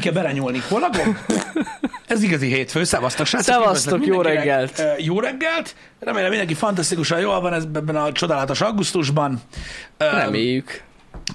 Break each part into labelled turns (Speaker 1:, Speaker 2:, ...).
Speaker 1: Kell belenyúlni. Hol lakom? Ez igazi hétfő. Szevasztok, srácok.
Speaker 2: Szevasztok, jó reggelt.
Speaker 1: Jó reggelt. Remélem mindenki fantasztikusan jól van ez- ebben a csodálatos augusztusban.
Speaker 2: Reméljük.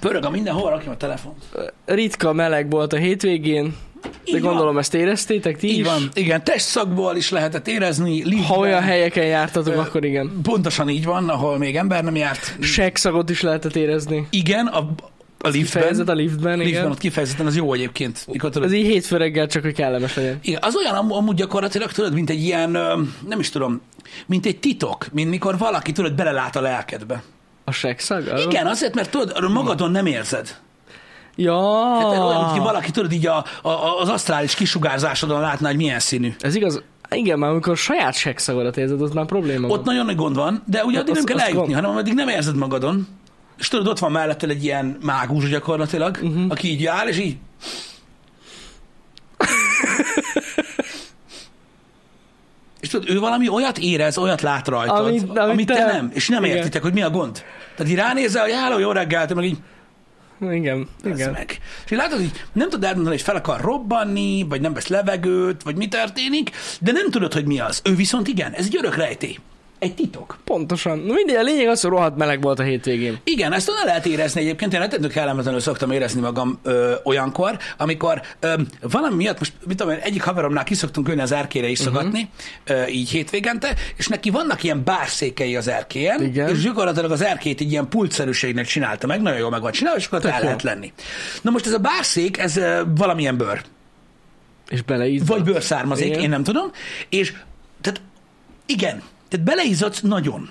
Speaker 1: Pörög a mindenhol, rakjam a telefont.
Speaker 2: Ritka meleg volt a hétvégén, de
Speaker 1: Így
Speaker 2: gondolom
Speaker 1: van.
Speaker 2: ezt éreztétek ti
Speaker 1: Így
Speaker 2: is.
Speaker 1: van. Igen, testszakból is lehetett érezni.
Speaker 2: Ha
Speaker 1: liftben.
Speaker 2: olyan helyeken jártatok,
Speaker 1: Ö,
Speaker 2: akkor igen.
Speaker 1: Pontosan így van, ahol még ember nem járt.
Speaker 2: Segszagot is lehetett érezni.
Speaker 1: Igen, a, a
Speaker 2: Kifejezett
Speaker 1: liftben.
Speaker 2: a liftben,
Speaker 1: liftben
Speaker 2: igen.
Speaker 1: ott kifejezetten az jó egyébként. Mikor tudod,
Speaker 2: Ez így hétfő reggel csak, hogy kellemes legyen.
Speaker 1: Igen, az olyan am- amúgy gyakorlatilag, tudod, mint egy ilyen, nem is tudom, mint egy titok, mint mikor valaki, tudod, belelát a lelkedbe.
Speaker 2: A segszag? Az-
Speaker 1: Igen, azért, mert tudod, magadon nem érzed.
Speaker 2: Ja.
Speaker 1: Hát olyan, ki valaki, tudod, így a, a, az asztrális kisugárzásodon látná, hogy milyen színű.
Speaker 2: Ez igaz. Igen, már amikor saját seggszagodat érzed, ott már probléma
Speaker 1: Ott
Speaker 2: van.
Speaker 1: nagyon nagy gond van, de ugye addig nem
Speaker 2: azt-
Speaker 1: kell eljutni,
Speaker 2: gond-
Speaker 1: hanem addig nem érzed magadon. És tudod, ott van melletted egy ilyen mágus gyakorlatilag, uh-huh. aki így áll, és így... És tudod, ő valami olyat érez, olyat lát rajtad, amit,
Speaker 2: Amit-
Speaker 1: amit, te
Speaker 2: te-
Speaker 1: nem, és nem
Speaker 2: Igen.
Speaker 1: értitek, hogy mi a gond. Tehát így ránézel, hogy háló, jó reggelt, meg így,
Speaker 2: Igen,
Speaker 1: ez
Speaker 2: igen.
Speaker 1: meg. És így látod, hogy nem tudod eldönteni, hogy fel akar robbanni, vagy nem vesz levegőt, vagy mi történik, de nem tudod, hogy mi az. Ő viszont igen, ez egy örök rejtély. Egy titok.
Speaker 2: Pontosan. Na mindegy, a lényeg az, hogy rohadt meleg volt a hétvégén.
Speaker 1: Igen, ezt onnan lehet érezni egyébként. Én rettentő kellemetlenül szoktam érezni magam ö, olyankor, amikor ö, valami miatt, most mit tudom én, egyik haveromnál kiszoktunk ülni az erkére iszogatni, uh-huh. ö, így hétvégente, és neki vannak ilyen bárszékei az erkélyen,
Speaker 2: Igen.
Speaker 1: és gyakorlatilag az erkét egy ilyen pultszerűségnek csinálta meg, nagyon jól meg van csinálva, és akkor
Speaker 2: Tök
Speaker 1: el
Speaker 2: jó.
Speaker 1: lehet lenni. Na most ez a bárszék, ez ö, valamilyen bőr.
Speaker 2: És beleízzott.
Speaker 1: Vagy bőrszármazék,
Speaker 2: Igen.
Speaker 1: én nem tudom. És tehát igen, tehát beleizzadsz nagyon.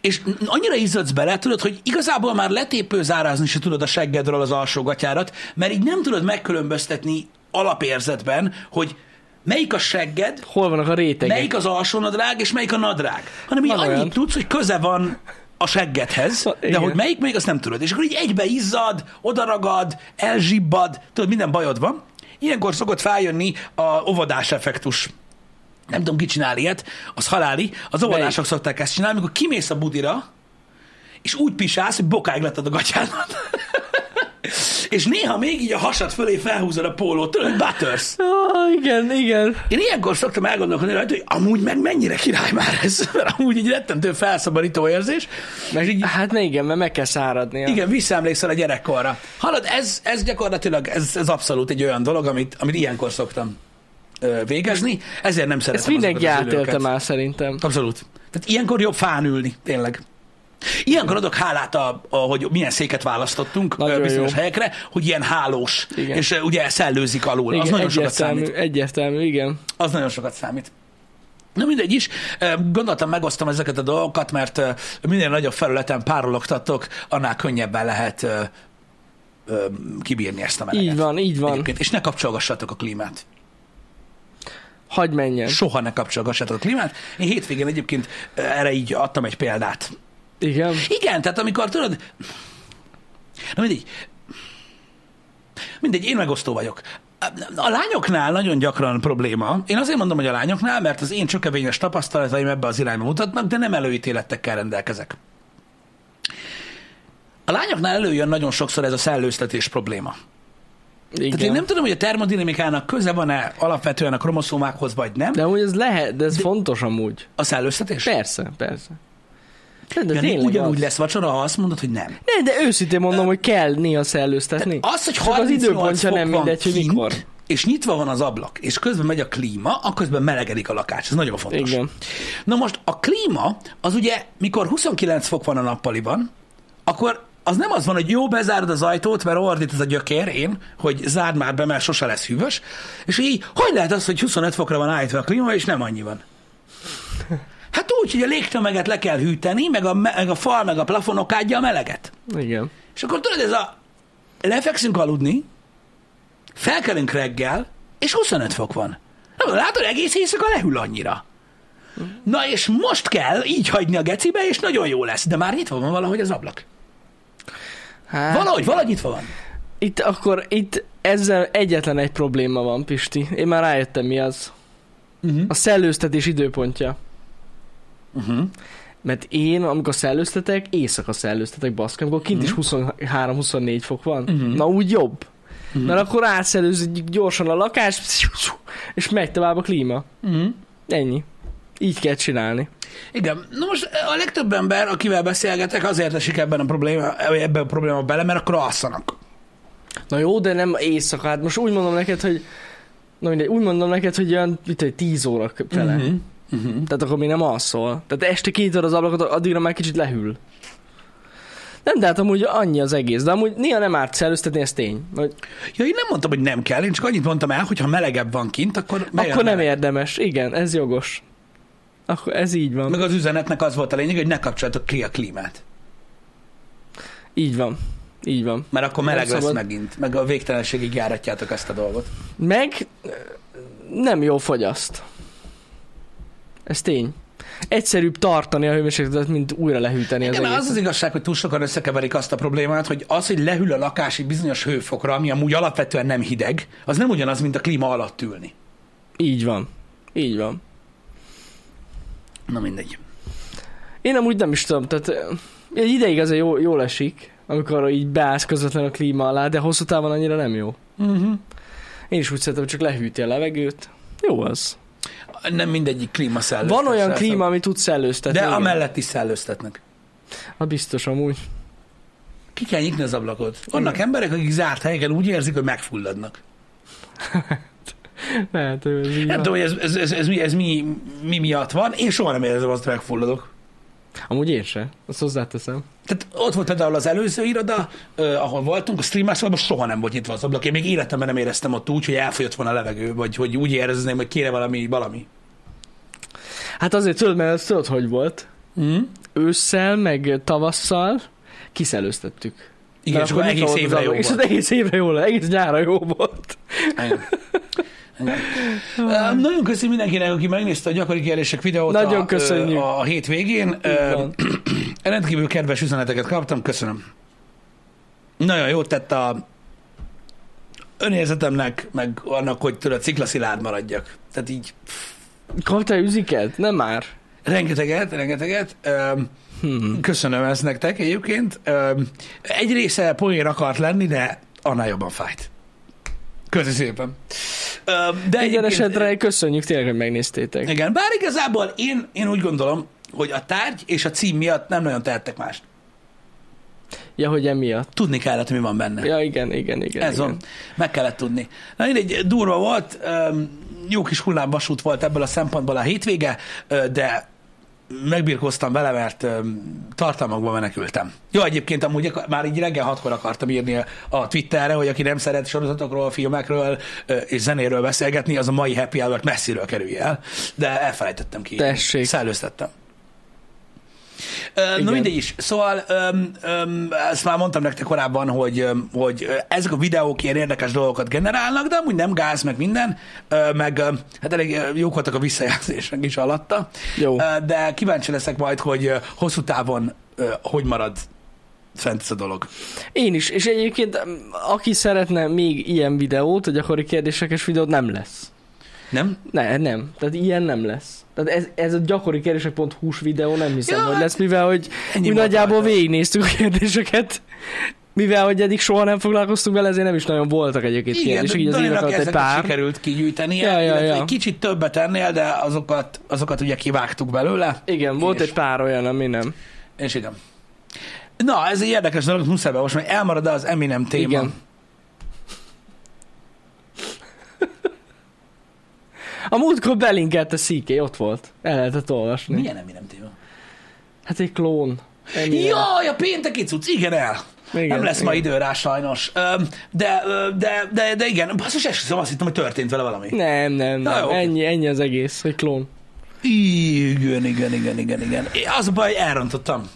Speaker 1: És annyira izzadsz bele, tudod, hogy igazából már letépőzárázni se tudod a seggedről az alsógatyárat, mert így nem tudod megkülönböztetni alapérzetben, hogy melyik a segged,
Speaker 2: Hol vannak a rétegek?
Speaker 1: melyik az alsónadrág, és melyik a nadrág. Hanem így annyit
Speaker 2: olyan.
Speaker 1: tudsz, hogy köze van a seggedhez, de
Speaker 2: Igen.
Speaker 1: hogy melyik még, azt nem tudod. És akkor így egybe izzad, odaragad, elzsibbad, tudod, minden bajod van. Ilyenkor szokott feljönni a óvodás effektus. Nem tudom, ki csinál ilyet, az haláli. Az óvodások szokták ezt csinálni, amikor kimész a budira, és úgy pisálsz, hogy bokáig letted a gatyádat. és néha még így a hasad fölé felhúzod a pólót, tudod, hogy butters.
Speaker 2: Ah, igen, igen.
Speaker 1: Én ilyenkor szoktam elgondolkodni rajta, hogy amúgy meg mennyire király már ez, mert amúgy egy rettentő felszabadító érzés.
Speaker 2: Meg, így, hát ne igen, mert meg kell száradnia.
Speaker 1: Igen, visszaemlékszel a gyerekkorra. Hallod, ez, ez gyakorlatilag, ez, ez abszolút egy olyan dolog, amit, amit ilyenkor szoktam végezni, ezért nem szeretem
Speaker 2: Ezt mindenki átélte már szerintem.
Speaker 1: Abszolút. Tehát ilyenkor jobb fán ülni, tényleg. Ilyenkor adok hálát, a, a, hogy milyen széket választottunk
Speaker 2: Nagyon
Speaker 1: bizonyos
Speaker 2: jó.
Speaker 1: helyekre, hogy ilyen hálós,
Speaker 2: Igen.
Speaker 1: és ugye szellőzik alul.
Speaker 2: Igen,
Speaker 1: az nagyon sokat számít.
Speaker 2: egyértelmű, igen.
Speaker 1: Az nagyon sokat számít. Na mindegy is, gondoltam megosztom ezeket a dolgokat, mert minél nagyobb felületen párologtatok, annál könnyebben lehet kibírni ezt a meleget.
Speaker 2: Így van, így van.
Speaker 1: Egyébként. És ne kapcsolgassatok a klímát.
Speaker 2: Hagy menjen.
Speaker 1: Soha ne kapcsolgassatok a klímát. Én hétvégén egyébként ö, erre így adtam egy példát.
Speaker 2: Igen.
Speaker 1: Igen, tehát amikor tudod, na mindegy, mindegy, én megosztó vagyok. A lányoknál nagyon gyakran probléma. Én azért mondom, hogy a lányoknál, mert az én csökevényes tapasztalataim ebbe az irányba mutatnak, de nem előítéletekkel rendelkezek. A lányoknál előjön nagyon sokszor ez a szellőztetés probléma.
Speaker 2: Igen.
Speaker 1: Tehát én nem tudom, hogy a termodinamikának köze van-e alapvetően a kromoszómákhoz, vagy nem.
Speaker 2: De amúgy ez lehet, de ez de... fontos amúgy.
Speaker 1: A szellőztetés?
Speaker 2: Persze, persze. De, de
Speaker 1: Jani, ugyanúgy
Speaker 2: az.
Speaker 1: lesz vacsora, ha azt mondod, hogy nem.
Speaker 2: Ne, de őszintén mondom, hogy kell néha szellőztetni.
Speaker 1: Az, hogy
Speaker 2: Csak
Speaker 1: 38
Speaker 2: az időpontja nem mindegy, hogy mikor.
Speaker 1: és nyitva van az ablak, és közben megy a klíma, akkor közben melegedik a lakás. Ez nagyon fontos.
Speaker 2: Igen.
Speaker 1: Na most a klíma, az ugye, mikor 29 fok van a nappaliban, akkor az nem az van, hogy jó, bezárod az ajtót, mert ordít ez a gyökér, én, hogy zárd már be, mert sose lesz hűvös, és így, hogy lehet az, hogy 25 fokra van állítva a klíma, és nem annyi van? Hát úgy, hogy a légtömeget le kell hűteni, meg a, meg a fal, meg a plafonok adja a meleget.
Speaker 2: Igen.
Speaker 1: És akkor tudod, ez a lefekszünk aludni, felkelünk reggel, és 25 fok van. Na, látod, egész éjszaka lehűl annyira. Na és most kell így hagyni a gecibe, és nagyon jó lesz. De már nyitva van valahogy az ablak.
Speaker 2: Hát,
Speaker 1: Valahogy, valahogy nyitva van.
Speaker 2: Itt akkor, itt ezzel egyetlen egy probléma van, Pisti. Én már rájöttem, mi az.
Speaker 1: Uh-huh.
Speaker 2: A szellőztetés időpontja.
Speaker 1: Uh-huh.
Speaker 2: Mert én, amikor szellőztetek, éjszaka szellőztetek, baszki, amikor kint is 23-24 fok van.
Speaker 1: Mhm.
Speaker 2: Na úgy jobb.
Speaker 1: Mhm.
Speaker 2: Mert akkor átszellőzünk gyorsan a lakás, és megy tovább a klíma.
Speaker 1: Mm.
Speaker 2: Ennyi. Így kell csinálni.
Speaker 1: Igen. Na most a legtöbb ember, akivel beszélgetek, azért esik ebben a probléma, ebben a probléma bele, mert akkor alszanak.
Speaker 2: Na jó, de nem éjszaka. Hát most úgy mondom neked, hogy Na mindegy, úgy mondom neked, hogy olyan, mit egy 10 óra fele.
Speaker 1: Mhm. Mhm.
Speaker 2: Tehát akkor még nem alszol. Tehát este kinyitod az ablakot, addigra már kicsit lehűl. Nem, de hát amúgy annyi az egész. De amúgy néha nem árt szellőztetni, ez tény. Hogy
Speaker 1: Ja, én nem mondtam, hogy nem kell, én csak annyit mondtam el, hogy ha melegebb van kint, akkor
Speaker 2: akkor nem
Speaker 1: meleg.
Speaker 2: érdemes. Igen, ez jogos. Akkor ez így van.
Speaker 1: Meg az üzenetnek az volt a lényeg, hogy ne kapcsoljatok ki a klímát.
Speaker 2: Így van. Így van.
Speaker 1: Mert akkor meleg
Speaker 2: Nem
Speaker 1: lesz
Speaker 2: szabad.
Speaker 1: megint. Meg a végtelenségig járatjátok ezt a dolgot.
Speaker 2: Meg nem jó fogyaszt. Ez tény. Egyszerűbb tartani a hőmérsékletet, mint újra lehűteni az
Speaker 1: Igen,
Speaker 2: egészet.
Speaker 1: az az igazság, hogy túl sokan összekeverik azt a problémát, hogy az, hogy lehűl a lakás egy bizonyos hőfokra, ami amúgy alapvetően nem hideg, az nem ugyanaz, mint a klíma alatt ülni.
Speaker 2: Így van. Így van.
Speaker 1: Na mindegy.
Speaker 2: Én amúgy nem is tudom, tehát ö, egy ideig azért jó, jól esik, amikor így beállsz közvetlen a klíma alá, de hosszú távon annyira nem jó.
Speaker 1: Uh-huh.
Speaker 2: Én is úgy szeretem, csak lehűti a levegőt. Jó az.
Speaker 1: Nem mindegyik klíma szellőztet.
Speaker 2: Van olyan klíma, ami tud szellőztetni.
Speaker 1: De
Speaker 2: igen.
Speaker 1: amellett is szellőztetnek.
Speaker 2: Hát biztos amúgy.
Speaker 1: Ki kell nyitni az ablakot. Vannak emberek, akik zárt helyeken úgy érzik, hogy megfulladnak.
Speaker 2: Lehet, hogy
Speaker 1: Nem tudom, hogy ez, ez, ez, ez, mi, ez mi, mi miatt van. Én soha nem érzem azt, hogy megfulladok.
Speaker 2: Amúgy én se. Azt hozzáteszem.
Speaker 1: Tehát ott volt például az előző iroda, uh, ahol voltunk, a streamászban soha nem volt nyitva az ablak. Én még életemben nem éreztem ott úgy, hogy elfogyott volna a levegő, vagy hogy úgy érezném, hogy kéne valami, valami.
Speaker 2: Hát azért tudod, mert ez tudod, hogy volt.
Speaker 1: Mm?
Speaker 2: Ősszel, meg tavasszal kiszelőztettük.
Speaker 1: Igen,
Speaker 2: nyitva
Speaker 1: egész
Speaker 2: volt
Speaker 1: évre jó volt.
Speaker 2: egész évre jó, egész nyára jó volt.
Speaker 1: Nagyon köszönöm mindenkinek, aki megnézte a gyakori kérdések videót
Speaker 2: Nagyon
Speaker 1: a,
Speaker 2: köszönjük.
Speaker 1: a, Uh,
Speaker 2: van.
Speaker 1: rendkívül kedves üzeneteket kaptam, köszönöm. Nagyon jót tett a önérzetemnek, meg annak, hogy tudod, ciklaszilárd maradjak. Tehát így
Speaker 2: Kaptál üziket? Nem már.
Speaker 1: rengeteget, rengeteget.
Speaker 2: Hmm.
Speaker 1: köszönöm ezt nektek egyébként. Egy része poén akart lenni, de annál jobban fájt. Köszi szépen. De
Speaker 2: De Minden esetre köszönjük tényleg, hogy megnéztétek.
Speaker 1: Igen, bár igazából én, én úgy gondolom, hogy a tárgy és a cím miatt nem nagyon tehettek mást.
Speaker 2: Ja, hogy emiatt.
Speaker 1: Tudni kellett, mi van benne.
Speaker 2: Ja, igen, igen, igen.
Speaker 1: Ez
Speaker 2: igen.
Speaker 1: van. Meg kellett tudni. Na mindegy, durva volt, jó kis hullámvasút volt ebből a szempontból a hétvége, de megbirkóztam vele, mert tartalmakba menekültem. Jó, egyébként amúgy már így reggel hatkor akartam írni a- Twitterre, hogy aki nem szeret sorozatokról, filmekről és zenéről beszélgetni, az a mai happy hour messziről kerülje el, de elfelejtettem ki.
Speaker 2: Tessék.
Speaker 1: Szellőztettem. Ö, Na
Speaker 2: Igen.
Speaker 1: mindegy is. Szóval öm, öm, ezt már mondtam nektek korábban, hogy, öm, hogy ezek a videók ilyen érdekes dolgokat generálnak, de amúgy nem gáz, meg minden, ö, meg ö, hát elég jók voltak a visszajelzések is alatta,
Speaker 2: Jó.
Speaker 1: De kíváncsi leszek majd, hogy hosszú távon hogy marad fent ez a dolog.
Speaker 2: Én is. És egyébként, aki szeretne még ilyen videót, a gyakori kérdésekes videót, nem lesz.
Speaker 1: Nem?
Speaker 2: Ne, nem. Tehát ilyen nem lesz. Tehát ez, ez a gyakori kérdések.hu-s videó nem hiszem,
Speaker 1: Ja,
Speaker 2: hogy
Speaker 1: hát
Speaker 2: lesz, mivel hogy
Speaker 1: volt
Speaker 2: nagyjából
Speaker 1: rajta.
Speaker 2: végignéztük a kérdéseket. Mivel, hogy eddig soha nem foglalkoztunk vele, ezért nem is nagyon voltak egyébként
Speaker 1: Igen,
Speaker 2: kérdések, így az alatt egy pár.
Speaker 1: sikerült kigyűjteni,
Speaker 2: Ja, ja, ja.
Speaker 1: egy kicsit többet ennél, de azokat, azokat ugye kivágtuk belőle.
Speaker 2: Igen, volt
Speaker 1: És-
Speaker 2: egy pár olyan, ami nem.
Speaker 1: És igen. Na, ez egy érdekes dolog, muszáj be most, mert elmarad az Eminem téma.
Speaker 2: Igen. A múltkor belinkelt a CK, ott volt. El lehetett olvasni.
Speaker 1: Milyen Eminem téma?
Speaker 2: Hát egy klón. Ennyi.
Speaker 1: Jaj, a pénteki cucc, igen el.
Speaker 2: Igen,
Speaker 1: nem lesz ma
Speaker 2: igen.
Speaker 1: idő rá sajnos. De, de, de, de igen, basszus, esküszöm, azt hittem, hogy történt vele valami.
Speaker 2: Nem, nem,
Speaker 1: Na,
Speaker 2: nem.
Speaker 1: jó,
Speaker 2: ennyi, ennyi az egész, hogy klón.
Speaker 1: Igen, igen, igen, igen, igen. Az a baj, elrontottam.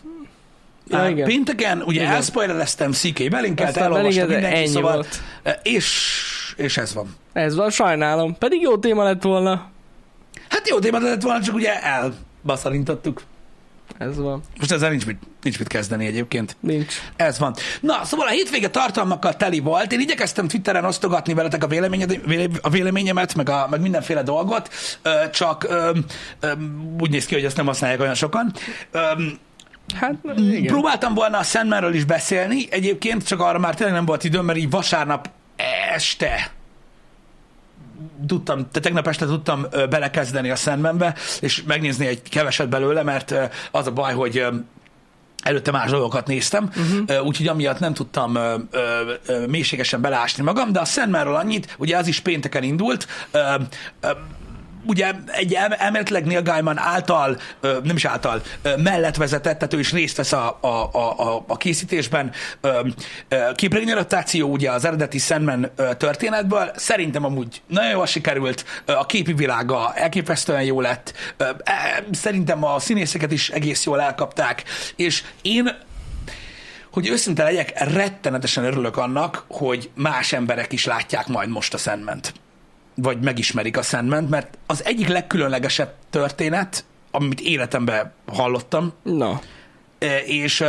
Speaker 2: Ja, igen.
Speaker 1: Pénteken, ugye
Speaker 2: Igen.
Speaker 1: elspoilereztem, CK belinkelt, elolvastam mindenki, szóval,
Speaker 2: volt.
Speaker 1: és, és ez van.
Speaker 2: Ez van, sajnálom. Pedig jó téma lett volna.
Speaker 1: Hát jó téma lett volna, csak ugye elbaszalintottuk.
Speaker 2: Ez van.
Speaker 1: Most ezzel nincs mit, nincs mit kezdeni egyébként.
Speaker 2: Nincs.
Speaker 1: Ez van. Na, szóval a hétvége tartalmakkal teli volt. Én igyekeztem Twitteren osztogatni veletek a, véleményed, a véleményemet, meg, a, meg mindenféle dolgot, csak úgy néz ki, hogy ezt nem használják olyan sokan.
Speaker 2: Hát, igen.
Speaker 1: próbáltam volna a Sandmanről is beszélni, egyébként csak arra már tényleg nem volt időm, mert így vasárnap este tudtam, te tegnap este tudtam belekezdeni a Sandmanbe, és megnézni egy keveset belőle, mert az a baj, hogy előtte más dolgokat néztem, uh-huh. úgyhogy amiatt nem tudtam ö, ö, ö, mélységesen beleásni magam, de a Sandmanről annyit, ugye az is pénteken indult, ö, ö, ugye egy el- Neil Gaiman által, nem is által, mellett vezetett, tehát ő is részt vesz a, a, a, a- készítésben. Képregényadaptáció ugye az eredeti Sandman történetből, szerintem amúgy nagyon jól sikerült, a képi világa elképesztően jó lett, e, szerintem a színészeket is egész jól elkapták, és én hogy őszinte legyek, rettenetesen örülök annak, hogy más emberek is látják majd most a Sandment vagy megismerik a Sandman, mert az egyik legkülönlegesebb történet, amit életemben hallottam,
Speaker 2: Na,
Speaker 1: e, és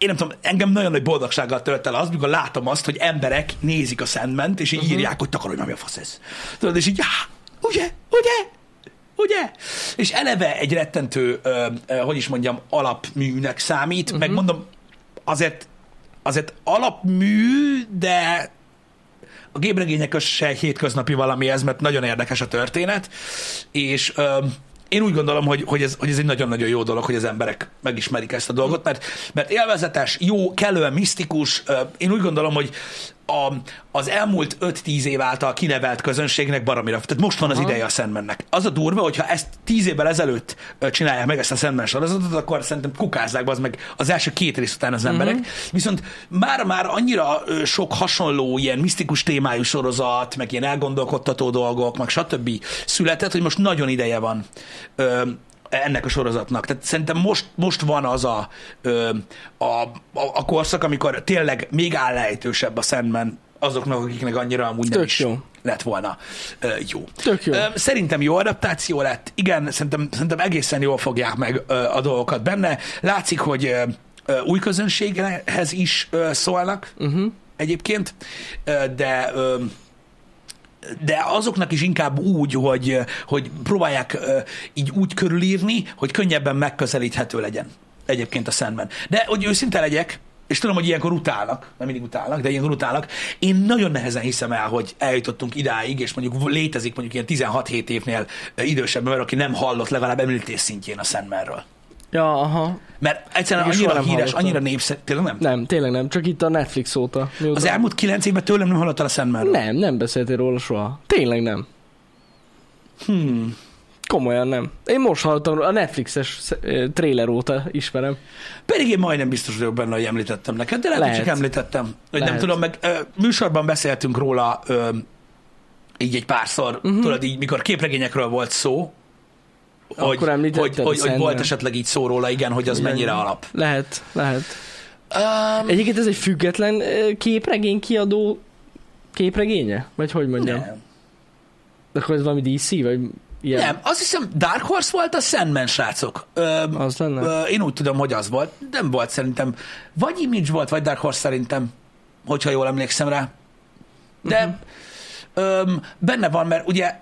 Speaker 1: én nem tudom, engem nagyon nagy boldogsággal tölt el az, mikor látom azt, hogy emberek nézik a sandman és így uh-huh. írják, hogy takarodj már, mi a fasz ez. Tudod, és így, já, ugye, ugye, ugye? És eleve egy rettentő, ö, ö, hogy is mondjam, alapműnek számít, uh-huh. meg mondom, azért, azért alapmű, de a gépregények se egy hétköznapi valami ez, mert nagyon érdekes a történet, és ö, én úgy gondolom, hogy, hogy, ez, hogy ez egy nagyon-nagyon jó dolog, hogy az emberek megismerik ezt a dolgot, mert, mert élvezetes, jó, kellően misztikus. Én úgy gondolom, hogy a, az elmúlt 5-10 év által kinevelt közönségnek baromira. Tehát most van az
Speaker 2: Aha.
Speaker 1: ideje a Sandmannek. Az a durva, hogyha ezt 10 évvel ezelőtt csinálják meg ezt a Sandman sorozatot, akkor szerintem kukázzák az meg az első két rész után az emberek. Viszont már már annyira sok hasonló ilyen misztikus témájú sorozat, meg ilyen elgondolkodtató dolgok, meg stb. született, hogy most nagyon ideje van ennek a sorozatnak. Tehát szerintem most, most van az a, a, a, a korszak, amikor tényleg még állejtősebb a Sandman azoknak, akiknek annyira amúgy nem
Speaker 2: Tök
Speaker 1: is
Speaker 2: jó.
Speaker 1: lett volna ö, jó.
Speaker 2: Tök jó.
Speaker 1: Ö, Szerintem jó adaptáció lett. Igen, szerintem, szerintem egészen jól fogják meg ö, a dolgokat benne. Látszik, hogy ö, ö, új közönséghez is ö, szólnak
Speaker 2: uh-huh.
Speaker 1: egyébként, ö, de ö, de azoknak is inkább úgy, hogy, hogy próbálják így úgy körülírni, hogy könnyebben megközelíthető legyen egyébként a Sandman. De hogy őszinte legyek, és tudom, hogy ilyenkor utálnak, nem mindig utálnak, de ilyenkor utálnak. Én nagyon nehezen hiszem el, hogy eljutottunk idáig, és mondjuk létezik mondjuk ilyen 16-7 évnél idősebb ember, aki nem hallott legalább említés szintjén a Sandmanről.
Speaker 2: Ja, aha.
Speaker 1: Mert egyszerűen
Speaker 2: Még
Speaker 1: annyira
Speaker 2: nem
Speaker 1: híres,
Speaker 2: hallottam.
Speaker 1: annyira népszerű, tényleg nem?
Speaker 2: Nem, tényleg nem. Csak itt a Netflix óta. Mióta...
Speaker 1: Az elmúlt kilenc évben tőlem nem hallottál a Sandmanről.
Speaker 2: Nem, nem beszéltél róla soha. Tényleg nem.
Speaker 1: Hmm.
Speaker 2: Komolyan nem. Én most hallottam a Netflixes eh, trailer óta ismerem.
Speaker 1: Pedig én majdnem biztos vagyok benne, hogy említettem neked, de lehet,
Speaker 2: Lehet.
Speaker 1: csak említettem. Hogy nem
Speaker 2: Lehet.
Speaker 1: tudom, meg ö, műsorban beszéltünk róla ö, így egy párszor, uh-huh. tudod, így mikor képregényekről volt szó, hogy, hogy, hogy, hogy volt esetleg így szó róla, igen, hogy az
Speaker 2: Igen.
Speaker 1: mennyire alap.
Speaker 2: Lehet, lehet.
Speaker 1: Um,
Speaker 2: Egyébként ez egy független képregény kiadó képregénye? Vagy hogy mondjam?
Speaker 1: nem.
Speaker 2: De akkor ez valami DC, vagy ilyen?
Speaker 1: nem, azt hiszem Dark Horse volt a Sandman, srácok. Ö,
Speaker 2: Az lenne?
Speaker 1: ö, én úgy tudom, hogy az volt. Nem volt szerintem. Vagy Image volt, vagy Dark Horse szerintem, hogyha jól emlékszem rá. De
Speaker 2: Mhm.
Speaker 1: öm, benne van, mert ugye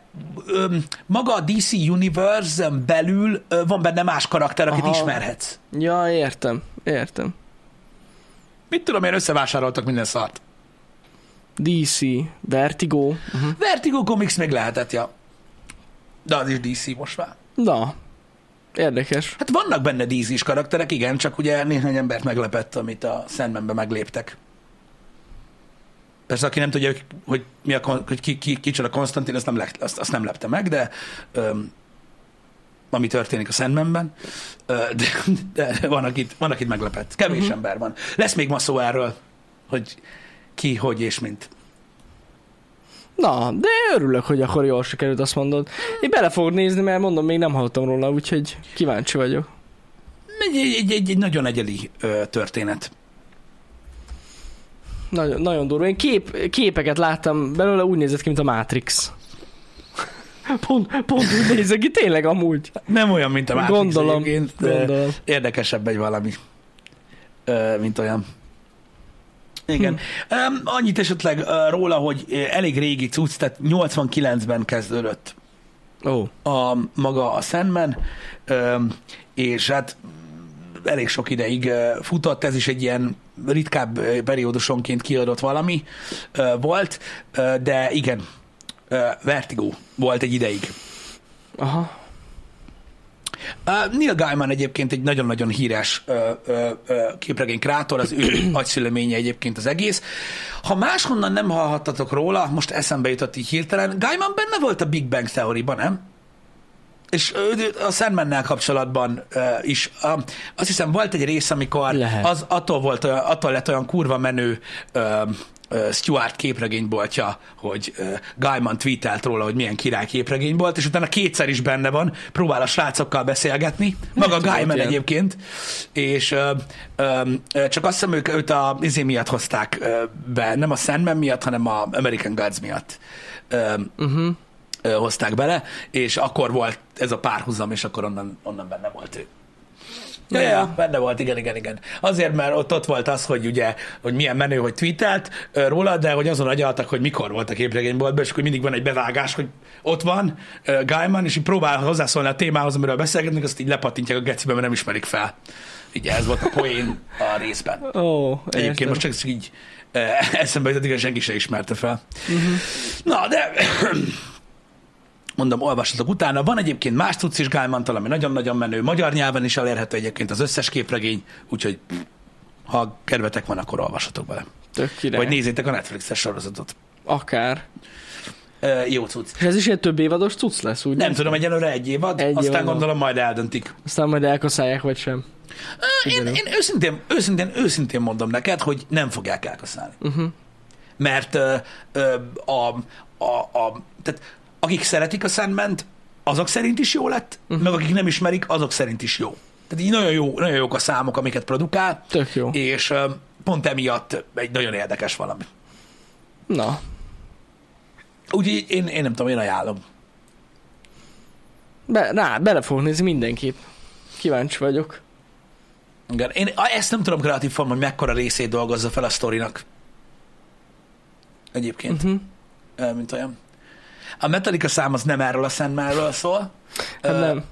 Speaker 1: maga a DC universe belül van benne más karakter, akit
Speaker 2: Aha.
Speaker 1: ismerhetsz.
Speaker 2: Ja, értem, értem.
Speaker 1: Mit tudom én, összevásároltak minden szart.
Speaker 2: DC, Vertigo. Uh-huh.
Speaker 1: Vertigo Comics még lehetett, ja. De az is DC most már.
Speaker 2: Na, érdekes.
Speaker 1: Hát vannak benne DC-s karakterek, igen, csak ugye néhány embert meglepett, amit a Sandmanbe megléptek. Persze, aki nem tudja, hogy, hogy, mi a, hogy ki, ki, kicsoda Konstantin, azt nem, le, azt, azt nem lepte meg, de öm, ami történik a Sandmanben, de, de van, akit, van, akit meglepett. Kevés uh-huh. ember van. Lesz még ma szó erről, hogy ki, hogy és mint.
Speaker 2: Na, de örülök, hogy akkor jól sikerült, azt mondod. Én bele fogok nézni, mert mondom, még nem hallottam róla, úgyhogy kíváncsi vagyok.
Speaker 1: Egy, egy, egy, egy nagyon egyedi ö, történet.
Speaker 2: Nagyon, nagyon durva. Én kép, képeket láttam belőle, úgy nézett ki, mint a Matrix. Pont, pont úgy nézek ki, tényleg amúgy.
Speaker 1: Nem olyan, mint a Matrix
Speaker 2: Gondolom, gondolom.
Speaker 1: érdekesebb egy valami, mint olyan. Igen. Hm. Um, annyit esetleg uh, róla, hogy elég régi cucc, tehát 89-ben kezdődött
Speaker 2: Ó,
Speaker 1: a maga a Sandman, um, és hát elég sok ideig futott, ez is egy ilyen ritkább periódusonként kiadott valami volt, de igen, Vertigo volt egy ideig.
Speaker 2: aha.
Speaker 1: Uh, Neil Gaiman egyébként egy nagyon-nagyon híres uh, uh, uh, képregény krátor, az ő agyszüleménye egyébként az egész. Ha máshonnan nem hallhattatok róla, most eszembe jutott így hirtelen, Gaiman benne volt a Big Bang Theory-ban, nem? És a Sandmannel kapcsolatban uh, is. Uh, azt hiszem volt egy rész, amikor
Speaker 2: Lehet.
Speaker 1: az attól, volt, olyan, attól lett olyan kurva menő uh, uh, Stuart képregényboltja, hogy uh, Gaiman tweetelt róla, hogy milyen király képregény volt, és utána kétszer is benne van, próbál a srácokkal beszélgetni, maga
Speaker 2: volt
Speaker 1: Gaiman
Speaker 2: ilyen.
Speaker 1: egyébként, és uh, um, csak azt hiszem, ők őt a izé miatt hozták uh, be, nem a Sandman miatt, hanem a American Gods miatt. Um,
Speaker 2: Uh-huh.
Speaker 1: Hozták bele, és akkor volt ez a párhuzam, és akkor onnan, onnan benne volt ő. Ja, ja, benne volt, igen, igen, igen. Azért, mert ott, ott volt az, hogy ugye, hogy milyen menő, hogy tweetelt róla, de hogy azon agyaltak, hogy mikor volt a képregényboltban, és akkor mindig van egy bevágás, hogy ott van uh, Gaiman, és így próbál hozzászólni a témához, amiről beszélgetnek, azt így lepatintják a gecibe, mert nem ismerik fel. Ugye ez volt a poén a részben.
Speaker 2: Ó,
Speaker 1: Egyébként
Speaker 2: értem.
Speaker 1: most csak így eh, eszembe jutott, igen, senki se ismerte fel. Uh-huh. Na, de mondom, olvassatok utána. Van egyébként más cucc is Gálmantal, ami nagyon-nagyon menő. Magyar nyelven is elérhető egyébként az összes képregény, úgyhogy ha kedvetek van, akkor olvassatok bele.
Speaker 2: Tök király.
Speaker 1: Vagy nézzétek a Netflixes sorozatot.
Speaker 2: Akár.
Speaker 1: E, jó cucc.
Speaker 2: És ez is egy több évados cucc lesz, úgy?
Speaker 1: Nem tudom, egyelőre egy évad,
Speaker 2: Egy
Speaker 1: aztán
Speaker 2: évad
Speaker 1: gondolom majd eldöntik.
Speaker 2: Aztán majd elkaszálják, vagy sem.
Speaker 1: Én, én őszintén, őszintén, őszintén mondom neked, hogy nem fogják elkaszálni.
Speaker 2: Uh-huh.
Speaker 1: Mert ö, ö, a, a, a, tehát akik szeretik a sandman azok szerint is jó lett, uh-huh. meg akik nem ismerik, azok szerint is jó. Tehát így nagyon, jó, nagyon jók a számok, amiket produkál,
Speaker 2: Tök jó.
Speaker 1: és pont emiatt egy nagyon érdekes valami.
Speaker 2: Na,
Speaker 1: Úgyhogy én, én nem tudom, én ajánlom.
Speaker 2: be, rá, bele fogok nézni mindenképp. Kíváncsi vagyok.
Speaker 1: Igen. Én ezt nem tudom kreatív formán, hogy mekkora részét dolgozza fel a sztorinak. Egyébként,
Speaker 2: uh-huh.
Speaker 1: mint olyan. A Metallica szám az nem erről a Sandmanről szól.
Speaker 2: Hát
Speaker 1: Ö,
Speaker 2: nem.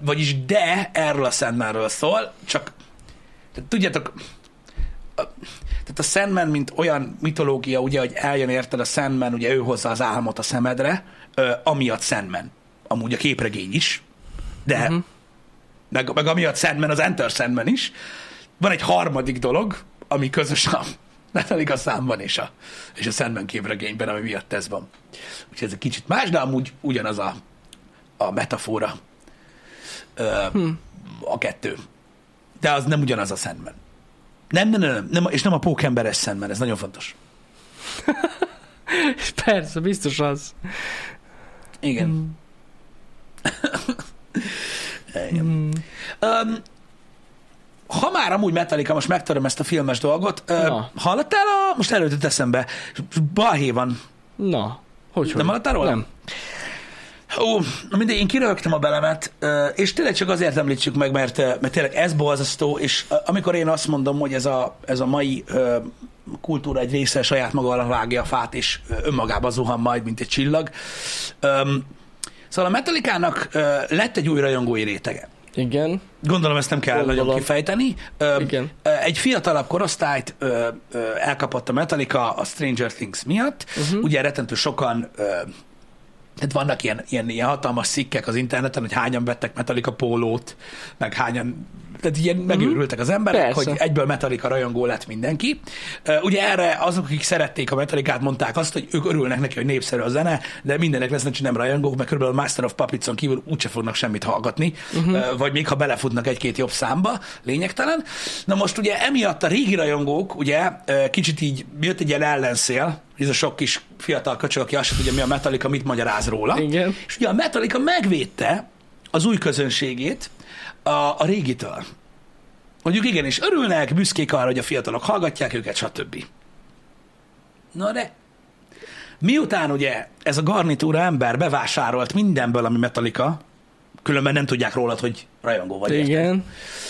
Speaker 1: Vagyis de erről a Sandmanről szól, csak tehát, tudjátok, a- tehát a Sandman, mint olyan mitológia, ugye, hogy eljön érted a Sandman, ugye ő hozza az álmot a szemedre, ö, amiatt Sandman. Amúgy a képregény is, de uh-huh. meg, meg amiatt Sandman az Enter Sandman is. Van egy harmadik dolog, ami közös a Metallica számban és a, és a Sandman képregényben, ami miatt ez van. Úgyhogy ez egy kicsit más, de amúgy ugyanaz a, a metafora ö,
Speaker 2: Hm.
Speaker 1: a kettő. De az nem ugyanaz a Sandman. Nem, nem, nem, nem, nem és nem a pókemberes Sandman, ez nagyon fontos.
Speaker 2: Persze, biztos az.
Speaker 1: Igen.
Speaker 2: Mm.
Speaker 1: Igen.
Speaker 2: Mm.
Speaker 1: Um, ha már amúgy Metallica, most megtöröm ezt a filmes dolgot,
Speaker 2: Na.
Speaker 1: hallottál a, most előtt eszembe, balhé van.
Speaker 2: Na, hogy
Speaker 1: Nem
Speaker 2: hogy?
Speaker 1: hallottál róla?
Speaker 2: Nem.
Speaker 1: Ó, mindegy, én kirögtem a belemet, és tényleg csak azért említsük meg, mert, mert tényleg ez borzasztó, és amikor én azt mondom, hogy ez a, ez a mai kultúra egy része saját maga alá vágja a fát, és önmagába zuhan majd, mint egy csillag. Szóval a Metallica-nak lett egy új rajongói rétege.
Speaker 2: Igen.
Speaker 1: Gondolom ezt nem kell
Speaker 2: Gondolom.
Speaker 1: nagyon kifejteni. Ö,
Speaker 2: Igen.
Speaker 1: Egy fiatalabb korosztályt ö, ö, elkapott a Metallica a Stranger Things miatt. Uh-huh. Ugye rettentő sokan ö, tehát vannak ilyen, ilyen, ilyen hatalmas szikkek az interneten, hogy hányan vettek Metallica pólót, meg hányan, tehát ilyen megőrültek az emberek,
Speaker 2: Persze.
Speaker 1: hogy egyből Metallica rajongó lett mindenki. Ugye erre azok, akik szerették a Metallicát, mondták azt, hogy ők örülnek neki, hogy népszerű a zene, de mindenek lesznek, csak nem rajongók, mert körülbelül a Master of Puppets-on kívül úgyse fognak semmit hallgatni, uh-huh. vagy még ha belefutnak egy-két jobb számba, lényegtelen. Na most ugye emiatt a régi rajongók, ugye kicsit így jött egy ilyen ellenszél, ez a sok kis fiatal köcsög, aki azt sem tudja, mi a Metallica, mit magyaráz róla.
Speaker 2: Igen.
Speaker 1: És ugye a Metallica megvédte az új közönségét a, a régitől. Mondjuk igenis örülnek, büszkék arra, hogy a fiatalok hallgatják őket, stb. Na de Miután ugye ez a garnitúra ember bevásárolt mindenből, ami Metallica, különben nem tudják rólad, hogy rajongó vagy. érted?
Speaker 2: Igen.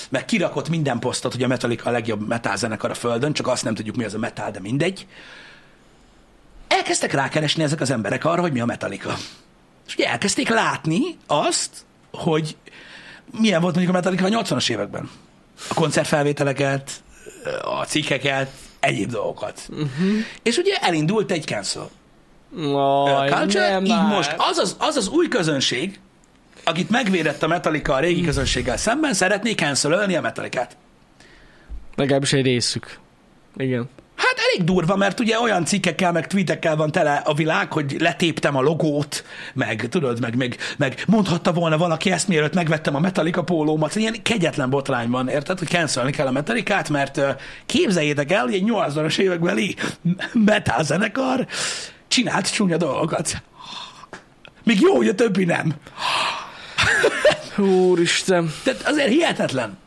Speaker 1: Meg kirakott minden posztot, hogy a Metallica a legjobb metal zenekar a Földön, csak azt nem tudjuk, mi az a metal, de mindegy. Elkezdtek rákeresni ezek az emberek arra, hogy mi a Metallica. És ugye elkezdték látni azt, hogy milyen volt mondjuk a Metallica a 80-as években. A koncertfelvételeket, a cikkeket, egyéb dolgokat. Uh-huh. És ugye elindult egy cancel
Speaker 2: Aj,
Speaker 1: culture,
Speaker 2: nem
Speaker 1: így
Speaker 2: már.
Speaker 1: most az az, az az új közönség, akit megvédett a Metallica a régi közönséggel szemben, szeretné cancelölni a Metallicát.
Speaker 2: Legalábbis egy részük. Igen.
Speaker 1: Elég durva, mert ugye olyan cikkekkel, meg tweetekkel van tele a világ, hogy letéptem a logót, meg tudod, meg, meg, meg mondhatta volna valaki ezt, mielőtt megvettem a Metallica pólómat. Ilyen kegyetlen botrány van, érted, hogy cancelni kell a Metallicát, mert képzeljétek el, hogy egy 80-as évekbeli metal zenekar csinált csúnya dolgokat. Még jó, hogy a többi nem.
Speaker 2: Úristen.
Speaker 1: Tehát azért hihetetlen.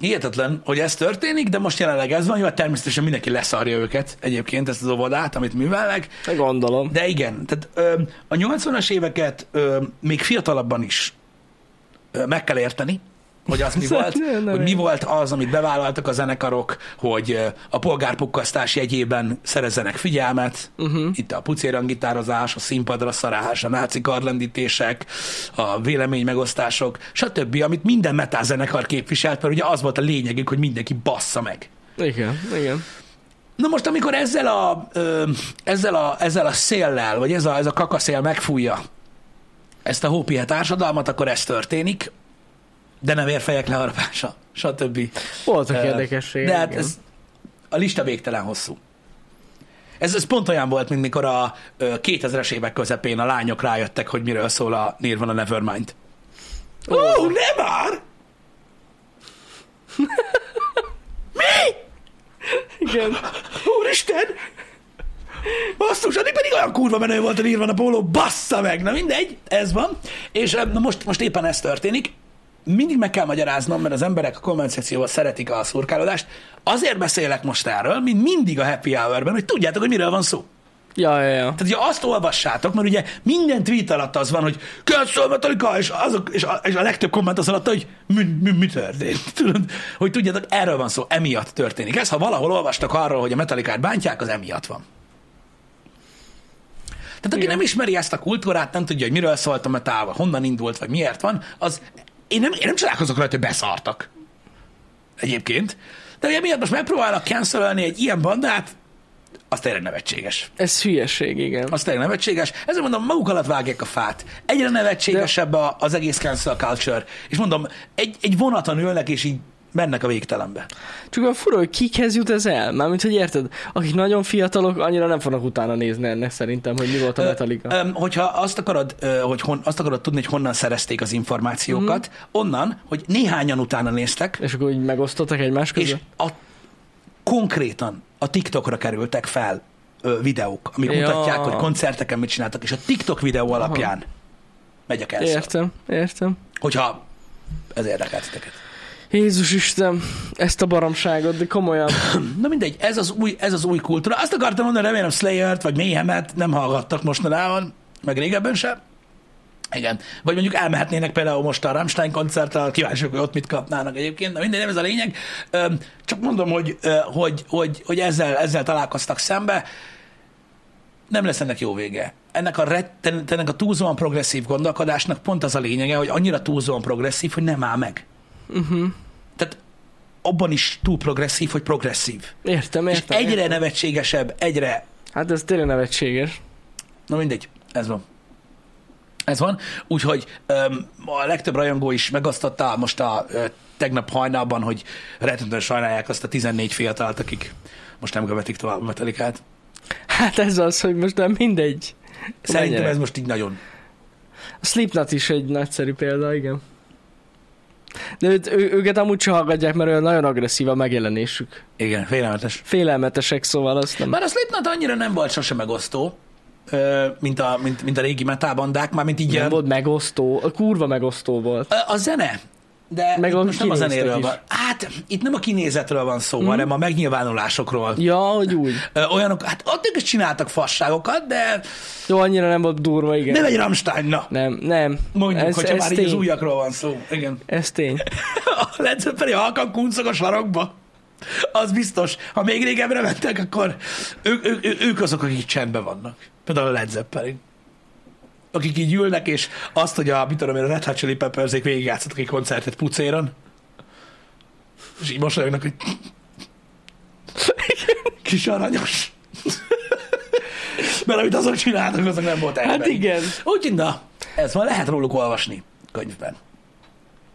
Speaker 1: Hihetetlen, hogy ez történik, de most jelenleg ez van, jó, hát természetesen mindenki leszarja őket egyébként, ezt az óvodát, amit művelnek,
Speaker 2: Gondolom.
Speaker 1: de igen, tehát ö, a 80-as éveket ö, még fiatalabban is ö, meg kell érteni, hogy az mi volt,
Speaker 2: Nem, nem
Speaker 1: hogy mi volt az, amit bevállaltak a zenekarok, hogy a polgárpukkasztás jegyében szerezzenek figyelmet, uh-huh. itt a pucérangitározás, a színpadra szarás, a náci karlendítések, a véleménymegosztások, stb., amit minden metal zenekar képviselt, mert ugye az volt a lényegük, hogy mindenki bassza meg.
Speaker 2: Igen, igen.
Speaker 1: Na most, amikor ezzel a, ö, ezzel a, ezzel a széllel, vagy ez a, ez a kakaszél megfújja ezt a hópihe társadalmat, akkor ez történik, de nem ér fejek leharapása, stb.
Speaker 2: Voltak érdekességek.
Speaker 1: De hát
Speaker 2: igen.
Speaker 1: ez, a lista végtelen hosszú. Ez, ez pont olyan volt, mint mikor a ö, 2000-es évek közepén a lányok rájöttek, hogy miről szól a Nirvana Nevermind. Ó, oh, nem már!
Speaker 2: Igen.
Speaker 1: Úristen! Basszus, addig pedig olyan kurva menő volt a Nirvana póló, bassza meg, na mindegy, ez van. És na most, most éppen ez történik. Mindig meg kell magyaráznom, mert az emberek a komment szekcióban szeretik a szurkálódást. Azért beszélek most erről, mint mindig a happy hour-ben, hogy tudjátok, hogy miről van szó.
Speaker 2: Ja, ja, ja.
Speaker 1: Tehát, hogyha azt olvassátok, mert ugye minden tweet alatt az van, hogy cancel Metallica, és, azok, és, a, és a legtöbb komment az alatt, hogy mi, mi, mi történt. Tudod, hogy tudjátok, erről van szó, emiatt történik. Ez, ha valahol olvastak arról, hogy a Metallicát bántják, az emiatt van. Tehát aki
Speaker 2: Igen.
Speaker 1: nem ismeri ezt a kultúrát, nem tudja, hogy miről szólt a vagy honnan indult, vagy miért van, az én nem, én nem csodálkozok rajta, hogy beszartak. Egyébként. De ugye miatt most megpróbálnak cancelölni egy ilyen bandát, az tényleg nevetséges.
Speaker 2: Ez hülyeség, igen.
Speaker 1: Az tényleg nevetséges. Ezért mondom, maguk alatt vágják a fát. Egyre nevetségesebb a, az egész cancel culture. És mondom, egy, egy vonaton ülnek, és így mennek a végtelenbe.
Speaker 2: Csak olyan fura, hogy kikhez jut ez el? Mármint, hogy érted? Akik nagyon fiatalok, annyira nem fognak utána nézni ennek szerintem, hogy mi volt a Metallica.
Speaker 1: Ö, hogyha azt akarod, hogy hon, azt akarod tudni, hogy honnan szerezték az információkat,
Speaker 2: Mhm.
Speaker 1: onnan, hogy néhányan utána néztek,
Speaker 2: És akkor úgy megosztottak egymás
Speaker 1: és
Speaker 2: között?
Speaker 1: a, konkrétan a TikTokra kerültek fel ö, videók, amik
Speaker 2: Ja.
Speaker 1: mutatják, hogy koncerteken mit csináltak, és a TikTok videó alapján megy a.
Speaker 2: Értem, értem.
Speaker 1: Hogyha ez érdekel titeket.
Speaker 2: Jézus Isten, ezt a baromságot, de komolyan.
Speaker 1: Na mindegy, ez az új, ez az új kultúra. Azt akartam mondani, remélem Slayer-t vagy Mayhemet nem hallgattak mostanában, meg régebben sem. Igen. Vagy mondjuk elmehetnének például most a Rammstein koncertre, kíváncsiak, hogy ott mit kapnának egyébként, de mindegy, nem ez a lényeg. Csak mondom, hogy, hogy, hogy, hogy ezzel, ezzel találkoztak szembe. Nem lesz ennek jó vége. Ennek a, ennek a túlzóan progresszív gondolkodásnak pont az a lényege, hogy annyira túlzóan progresszív, hogy nem áll meg. Uh-huh. Tehát abban is túl progresszív, hogy progresszív.
Speaker 2: Értem,
Speaker 1: És
Speaker 2: értem.
Speaker 1: egyre
Speaker 2: értem.
Speaker 1: nevetségesebb, egyre...
Speaker 2: Hát ez tényleg nevetséges.
Speaker 1: Na mindegy, ez van. Ez van, úgyhogy öm, a legtöbb rajongó is megosztotta most a ö, tegnap hajnalban, hogy rettentően sajnálják azt a 14 fiatalt, akik most nem követik tovább a Metallicát.
Speaker 2: Hát ez az, hogy most nem mindegy.
Speaker 1: Szerintem
Speaker 2: Menjenek.
Speaker 1: ez most így nagyon...
Speaker 2: A Slipknot is egy nagyszerű példa, igen. De őt, ő, őket amúgy sem hallgatják, mert olyan nagyon agresszív a megjelenésük.
Speaker 1: Igen, félelmetes.
Speaker 2: Félelmetesek, szóval azt nem...
Speaker 1: Bár a Slipknot annyira nem volt sose megosztó, mint a, mint, mint a régi metal bandák, már mint így
Speaker 2: Nem
Speaker 1: ö,
Speaker 2: volt megosztó, a kurva megosztó volt.
Speaker 1: a, a zene de
Speaker 2: Meg
Speaker 1: itt most nem a zenéről
Speaker 2: is.
Speaker 1: van. Hát itt nem a kinézetről van szó, mm. hanem a megnyilvánulásokról.
Speaker 2: Ja, hogy úgy.
Speaker 1: Ö, olyanok, hát ott is csináltak fasságokat, de
Speaker 2: Jó, annyira nem volt durva, igen.
Speaker 1: nem egy Rammstein, na.
Speaker 2: Nem, nem.
Speaker 1: Mondjuk,
Speaker 2: ez,
Speaker 1: hogyha
Speaker 2: ez
Speaker 1: már így
Speaker 2: tény.
Speaker 1: az újakról van szó. Igen.
Speaker 2: Ez tény.
Speaker 1: A Led Zeppelin halkan kuncog a sarokba. Az biztos. Ha még régebbre mentek, akkor ők, ők, ők, ők azok, akik csendben vannak. Például a Led Zeppelin. Akik így ülnek, és azt, hogy a, mit tudom én, a Red Hot Chili Peppersék végigjátszottak egy koncertet pucéron, és így mosolyognak, hogy kis aranyos. Mert amit azok csináltak, azok nem volt
Speaker 2: Hát
Speaker 1: emberi.
Speaker 2: igen.
Speaker 1: Úgyhogy na, ez van, lehet róluk olvasni könyvben,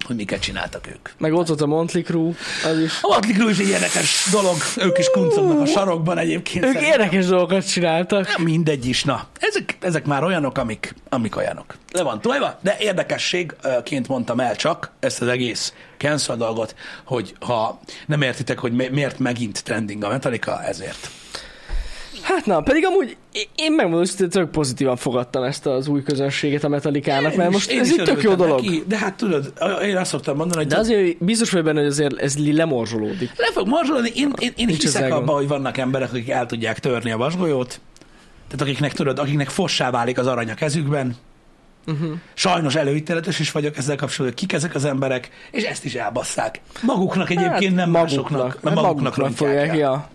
Speaker 1: hogy miket csináltak ők.
Speaker 2: Meg ott volt a Motley Crue, az is.
Speaker 1: A Motley Crue is egy érdekes dolog, ők is kuncognak a sarokban egyébként.
Speaker 2: Ők
Speaker 1: szerintem.
Speaker 2: érdekes dolgokat csináltak.
Speaker 1: Nem mindegy is, na. Ezek, ezek már olyanok, amik, amik olyanok. Le van tojva, de érdekességként mondtam el csak ezt az egész cancel dolgot, hogy ha nem értitek, hogy mi- miért megint trending a Metallica, ezért.
Speaker 2: Hát na, pedig amúgy én- megmondom, hogy tök pozitívan fogadtam ezt az új közönséget a Metallica-nak, mert most
Speaker 1: én
Speaker 2: ez egy tök jó dolog.
Speaker 1: Neki, de hát tudod, én azt szoktam mondani, hogy
Speaker 2: De azért biztos vagy benne, hogy azért ez lemorzsolódik.
Speaker 1: Le fog morzsolni. Én, én, én
Speaker 2: Nincs
Speaker 1: hiszek abban, hogy vannak emberek, akik el tudják törni a vasgolyót. Tehát akiknek tudod, akiknek fossá válik az arany a kezükben.
Speaker 2: Uh-huh.
Speaker 1: Sajnos előítéletes is vagyok ezzel kapcsolatban, hogy kik ezek az emberek, és ezt is elbasszák. Maguknak egyébként, nem másoknak.
Speaker 2: Hát maguknak,
Speaker 1: maguknak
Speaker 2: fogják, ja.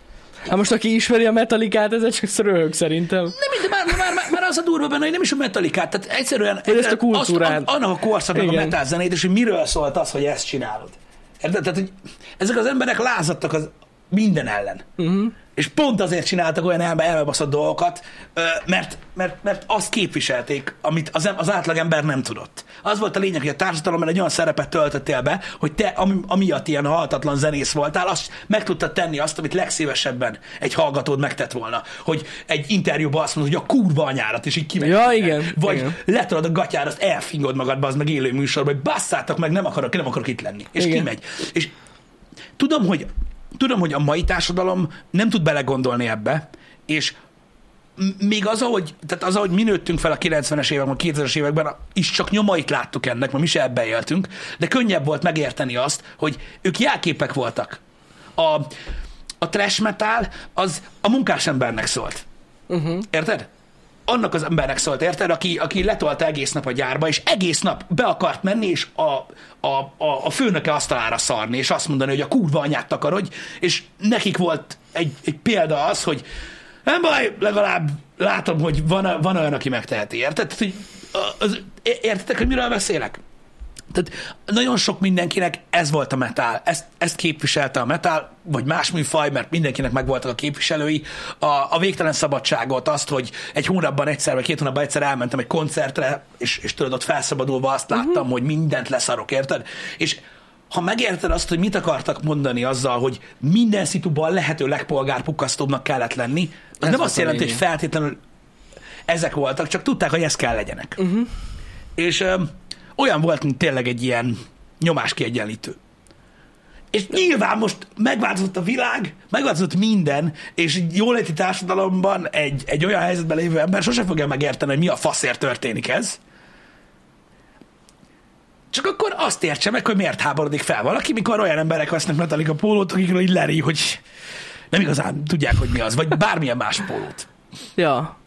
Speaker 2: Hát most aki ismeri a Metallicát, ez csak röhög szerintem.
Speaker 1: Nem, de már, már, már, már az a durva benne, hogy nem is a metalikát, tehát egyszerűen
Speaker 2: Hogy ezt a kultúrát.
Speaker 1: Azt, annak a korszaknak a
Speaker 2: Igen.
Speaker 1: metal zenét, és hogy miről szólt az, hogy ezt csinálod. Érted? Tehát, hogy ezek az emberek lázadtak az minden ellen.
Speaker 2: Uh-huh.
Speaker 1: És pont azért csináltak olyan elme, elmebaszott dolgokat, mert, mert, mert azt képviselték, amit az, az átlagember nem tudott. Az volt a lényeg, hogy a társadalomban egy olyan szerepet töltöttél be, hogy te, ami, amiatt ilyen halhatatlan zenész voltál, azt meg tudtad tenni azt, amit legszívesebben egy hallgatód megtett volna. Hogy egy interjúban azt mondod, hogy a kurva anyárat, és így kimegy.
Speaker 2: Ja, igen,
Speaker 1: Vagy
Speaker 2: igen.
Speaker 1: letolod a gatyára, azt elfingod magad, az meg élő műsorban, hogy basszátok meg, nem akarok, nem akarok itt lenni. És
Speaker 2: Igen.
Speaker 1: kimegy. És tudom, hogy tudom, hogy a mai társadalom nem tud belegondolni ebbe, és még az, ahogy, tehát az, ahogy mi nőttünk fel a 90-es években, a 2000-es években, is csak nyomait láttuk ennek, mert mi se ebben éltünk, de könnyebb volt megérteni azt, hogy ők jelképek voltak. A, a trash metal az a munkás embernek szólt.
Speaker 2: Uh-huh.
Speaker 1: Érted? Annak az embernek szólt, érted? Aki, aki letolta egész nap a gyárba, és egész nap be akart menni, és a, a, a, a főnöke asztalára szarni, és azt mondani, hogy a kurva anyát takarodj, és nekik volt egy, egy példa az, hogy nem baj, legalább látom, hogy van, van olyan, aki megteheti, érted? Hogy az, értitek, hogy miről beszélek? Tehát nagyon sok mindenkinek ez volt a metal, ezt, ezt képviselte a metal, vagy más műfaj, mert mindenkinek megvoltak a képviselői, a, a végtelen szabadságot, azt, hogy egy hónapban egyszer, vagy két hónapban egyszer elmentem egy koncertre, és, és tudod, ott felszabadulva azt láttam, uh-huh. hogy mindent leszarok, érted? És ha megérted azt, hogy mit akartak mondani azzal, hogy minden szituban lehető legpolgárpukkasztóbbnak kellett lenni, az
Speaker 2: Ez
Speaker 1: nem azt jelenti, hogy feltétlenül ezek voltak, csak tudták, hogy ez kell legyenek. Uh-huh. És olyan volt, mint tényleg egy ilyen nyomáskiegyenlítő. És nyilván most megváltozott a világ, megváltozott minden, és egy jóléti társadalomban egy, egy olyan helyzetben lévő ember sose fogja megérteni, hogy mi a faszért történik ez. Csak akkor azt értse meg, hogy miért háborodik fel valaki, mikor olyan emberek vesznek Metallica pólót, akikről így leri, hogy nem igazán tudják, hogy mi az, vagy bármilyen más pólót.
Speaker 2: Ja.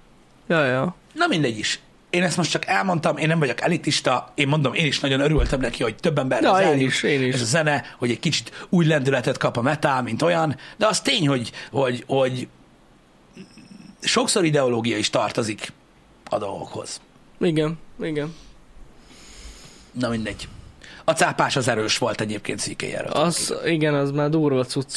Speaker 2: Ja, ja.
Speaker 1: Na mindegy is. Én ezt most csak elmondtam, én nem vagyok elitista, én mondom, én is nagyon örültem neki, hogy több ember
Speaker 2: Ja, én is, én is.
Speaker 1: ez a zene, hogy egy kicsit új lendületet kap a metal, mint olyan, de az tény, hogy, hogy, hogy sokszor ideológia is tartozik a dolgokhoz.
Speaker 2: Igen, igen.
Speaker 1: Na mindegy. A cápás az erős volt egyébként szíkélyerről.
Speaker 2: Az, igen, az már durva cucc.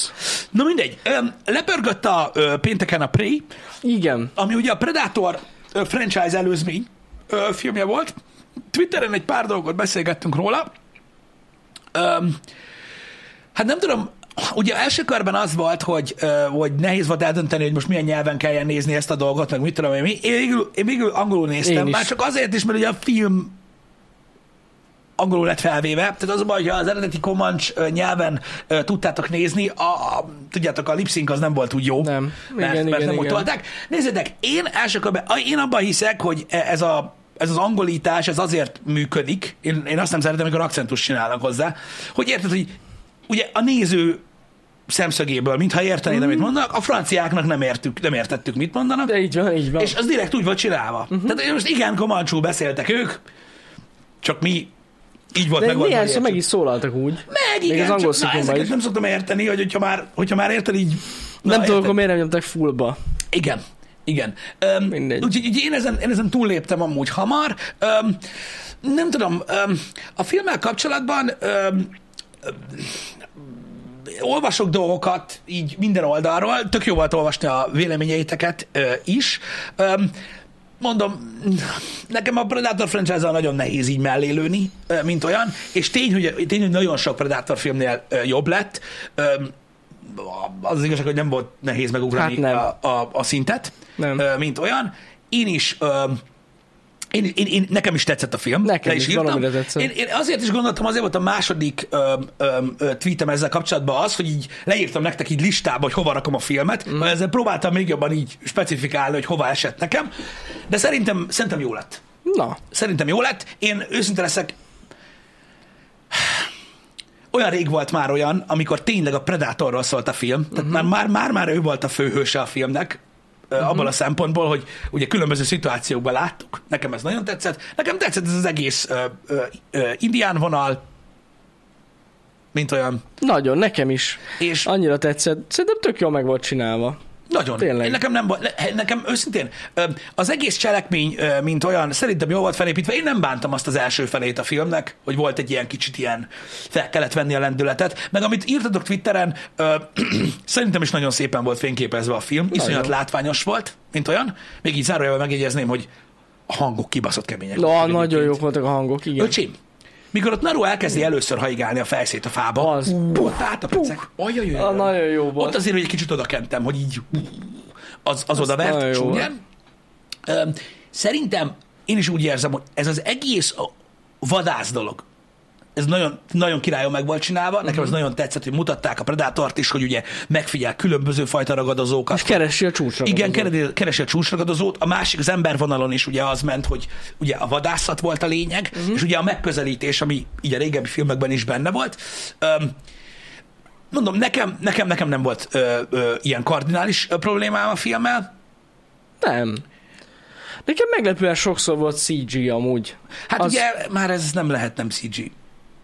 Speaker 1: Na mindegy. Lepörgött a pénteken a Prey,
Speaker 2: Igen.
Speaker 1: ami ugye a Predator franchise előzmény ö, filmje volt. Twitteren egy pár dolgot beszélgettünk róla. Öm, hát nem tudom, ugye első körben az volt, hogy, ö, hogy nehéz volt eldönteni, hogy most milyen nyelven kelljen nézni ezt a dolgot, meg mit tudom én. Én végül, én végül angolul néztem,
Speaker 2: Én is.
Speaker 1: már csak azért is, mert ugye a film angolul lett felvéve. Tehát az a baj, hogy az eredeti Comanche nyelven tudtátok nézni, a, a, tudjátok, a lip az nem volt úgy jó.
Speaker 2: Nem.
Speaker 1: Mert,
Speaker 2: Igen,
Speaker 1: mert
Speaker 2: igen,
Speaker 1: nem
Speaker 2: igen.
Speaker 1: tolták. Nézzétek, én első körben, én abban hiszek, hogy e- ez a ez az angolítás, ez azért működik, én, én azt nem szeretem, amikor akcentus csinálnak hozzá, hogy érted, hogy ugye a néző szemszögéből, mintha értenéd, amit mondanak, a franciáknak nem, értük, nem értettük, mit mondanak,
Speaker 2: De így van, így van.
Speaker 1: és az direkt úgy volt csinálva. Uh-huh. Tehát most igen, komancsú beszéltek ők, csak mi így volt
Speaker 2: De
Speaker 1: meg,
Speaker 2: néhány szó meg is szólaltak úgy.
Speaker 1: meg
Speaker 2: Még
Speaker 1: igen,
Speaker 2: az angol
Speaker 1: csak, na, ezeket
Speaker 2: is.
Speaker 1: nem szoktam érteni, hogy hogyha már, hogyha már érted így... Na,
Speaker 2: Nem tudom, akkor miért nem nyomták fullba.
Speaker 1: Igen, igen.
Speaker 2: Mindegy.
Speaker 1: úgyhogy én ezen, én ezen túlléptem amúgy hamar. Öm, nem tudom, öm, a filmmel kapcsolatban öm, olvasok dolgokat így minden oldalról, tök jó volt olvasni a véleményeiteket ö, is. Öm, mondom, nekem a Predator franchise nagyon nehéz így mellélőni, mint olyan, és tény, hogy, tény, hogy nagyon sok Predator filmnél jobb lett. Az az igazság, hogy nem volt nehéz megugrani
Speaker 2: Hát nem.
Speaker 1: a, a, a szintet,
Speaker 2: Nem.
Speaker 1: Mint olyan. Én is én, én, én, nekem is tetszett a film.
Speaker 2: Nekem is,
Speaker 1: írtam.
Speaker 2: valamire tetszett.
Speaker 1: Én, én azért is gondoltam, azért volt a második ö, ö, ö, tweetem ezzel kapcsolatban az, hogy így leírtam nektek így listába, hogy hova rakom a filmet, mm. ezzel próbáltam még jobban így specifikálni, hogy hova esett nekem, de szerintem, szerintem jó lett.
Speaker 2: Na,
Speaker 1: Szerintem jó lett. Én őszinte leszek, olyan rég volt már olyan, amikor tényleg a Predatorról szólt a film, tehát uh-huh. már, már, már ő volt a főhőse a filmnek, uh-huh. abban a szempontból, hogy ugye különböző szituációkban láttuk. Nekem ez nagyon tetszett. Nekem tetszett ez az egész ö, ö, ö, indián vonal, mint olyan.
Speaker 2: nagyon, nekem is.
Speaker 1: És
Speaker 2: Annyira tetszett. Szerintem tök jól meg volt csinálva.
Speaker 1: Nagyon.
Speaker 2: Tényleg.
Speaker 1: Én nekem nem nekem őszintén, az egész cselekmény, mint olyan, szerintem jól volt felépítve. Én nem bántam azt az első felét a filmnek, hogy volt egy ilyen kicsit ilyen, fel kellett venni a lendületet. Meg amit írtatok Twitteren, szerintem is nagyon szépen volt fényképezve a film. Iszonyat
Speaker 2: Nagyon.
Speaker 1: látványos volt, mint olyan. Még így zárójelben megjegyezném, hogy a hangok kibaszott kemények.
Speaker 2: Na, nagyon jók voltak a hangok, igen.
Speaker 1: Öcsém, mikor ott Naru elkezdi először haigálni a fejszét a fába,
Speaker 2: Az.
Speaker 1: ott át a pecek.
Speaker 2: Ah, nagyon jó volt.
Speaker 1: Ott azért, hogy egy kicsit oda kentem, hogy így az, az oda vert csúnyán. Szerintem én is úgy érzem, hogy ez az egész a vadász dolog, ez nagyon, nagyon királyon meg volt csinálva, nekem
Speaker 2: Mhm.
Speaker 1: ez nagyon tetszett, hogy mutatták a Predátort is, hogy ugye megfigyel különböző fajta ragadozókat.
Speaker 2: És keresi a csúcsra.
Speaker 1: Igen, keresi, a csúcsragadozót. A másik, az embervonalon is ugye az ment, hogy ugye a vadászat volt a lényeg,
Speaker 2: Mhm.
Speaker 1: uh-huh. és ugye a megközelítés, ami így a régebbi filmekben is benne volt. Öm, mondom, nekem, nekem, nekem nem volt ö, ö, ilyen kardinális problémám a filmmel.
Speaker 2: Nem. Nekem meglepően sokszor volt CG amúgy.
Speaker 1: Hát
Speaker 2: az...
Speaker 1: ugye már ez nem lehet nem CG,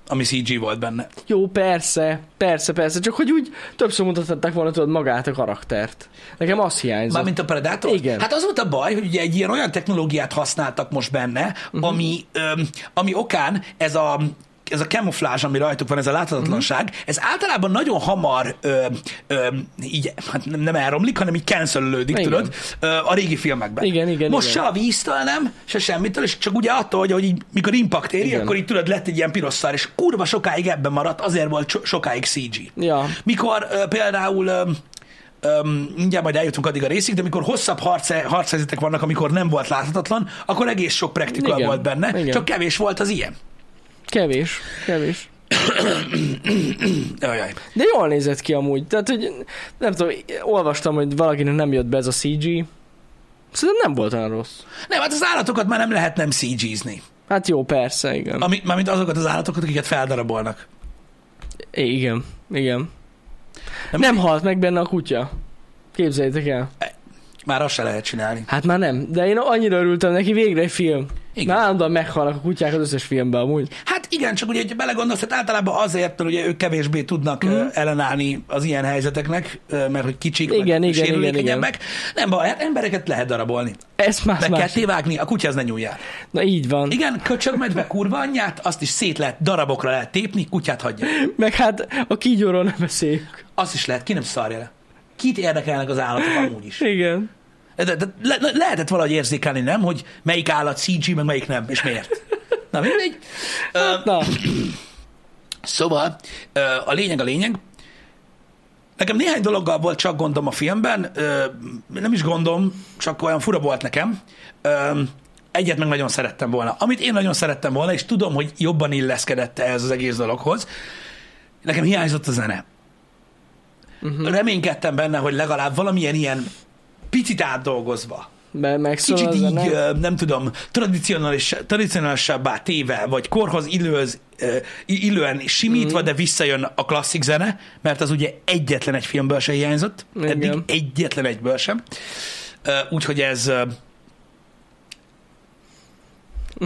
Speaker 1: ami CG volt benne.
Speaker 2: Jó, persze, persze, persze, csak hogy úgy többször mutatták volna tudod magát a karaktert. Nekem az hiányzott.
Speaker 1: Mármint a Predator?
Speaker 2: Igen.
Speaker 1: Hát az volt a baj, hogy ugye egy ilyen olyan technológiát használtak most benne, uh-huh. ami, öm, ami okán ez a ez a camouflage, ami rajtuk van, ez a láthatatlanság, uh-huh. ez általában nagyon hamar ö, ö, így, hát nem, elromlik, hanem így cancelölődik, tudod, ö, a régi filmekben.
Speaker 2: Igen, igen,
Speaker 1: Most
Speaker 2: igen.
Speaker 1: se a víztől nem, se semmitől, és csak ugye attól, hogy, hogy így, mikor impact éri,
Speaker 2: Igen.
Speaker 1: akkor így tudod, lett egy ilyen piros szár, és kurva sokáig ebben maradt, azért volt so- sokáig CG.
Speaker 2: Ja.
Speaker 1: Mikor ö, például ö, Öm, mindjárt majd eljutunk addig a részig, de amikor hosszabb harc, harchelyzetek vannak, amikor nem volt láthatatlan, akkor egész sok praktikal volt benne,
Speaker 2: igen.
Speaker 1: csak kevés volt az ilyen.
Speaker 2: Kevés, kevés. De jól nézett ki amúgy. Tehát, hogy nem tudom, olvastam, hogy valakinek nem jött be ez a CG. Szerintem nem volt olyan rossz.
Speaker 1: Nem, hát az állatokat már nem lehet nem CG-zni.
Speaker 2: Hát jó, persze, igen.
Speaker 1: Ami, mármint azokat az állatokat, akiket feldarabolnak.
Speaker 2: I- igen, igen.
Speaker 1: Nem-
Speaker 2: Nem, nem halt meg benne a kutya. Képzeljétek el.
Speaker 1: Már azt se lehet csinálni.
Speaker 2: Hát már nem, de én annyira örültem neki, végre egy film.
Speaker 1: Igen.
Speaker 2: Már állandóan meghalnak a kutyák az összes filmben amúgy.
Speaker 1: Hát igen, csak ugye, hogyha belegondolsz, hát általában azért, mert ugye ők kevésbé tudnak mm. ellenállni az ilyen helyzeteknek, mert hogy kicsik.
Speaker 2: Igen,
Speaker 1: meg
Speaker 2: igen,
Speaker 1: sérülékenyebbek. Nem baj, hát embereket lehet darabolni.
Speaker 2: Ez más,
Speaker 1: Meg
Speaker 2: más.
Speaker 1: ketté vágni, a kutyáz ne nyúljál.
Speaker 2: Na így van.
Speaker 1: Igen, köcsögmedve kurva anyját, azt is szét lehet, darabokra lehet tépni, kutyát hagyja.
Speaker 2: Meg hát a kígyóról nem beszéljük.
Speaker 1: Azt is lehet, ki nem szarja le. Kit érdekelnek az állatok amúgy is?
Speaker 2: Igen.
Speaker 1: De, de, le, le, lehetett valahogy érzékelni, nem? Hogy melyik állat CG, meg melyik nem, és miért. Na mindegy. Ö,
Speaker 2: Na,
Speaker 1: Szóval a lényeg a lényeg. Nekem néhány dologgal volt csak gondom a filmben, nem is gondom, csak olyan fura volt nekem. Egyet meg nagyon szerettem volna. Amit én nagyon szerettem volna, és tudom, hogy jobban illeszkedett ez az egész dologhoz, nekem hiányzott a zene. Uh-huh. Reménykedtem benne, hogy legalább valamilyen ilyen picit átdolgozva
Speaker 2: Be,
Speaker 1: kicsit így, nem tudom, tradicionális, tradicionálisabbá téve, vagy korhoz illőz, illően simítva,
Speaker 2: Mhm.
Speaker 1: de visszajön a klasszik zene, mert az ugye egyetlen egy filmből se hiányzott,
Speaker 2: Igen.
Speaker 1: eddig egyetlen egyből sem. Úgyhogy ez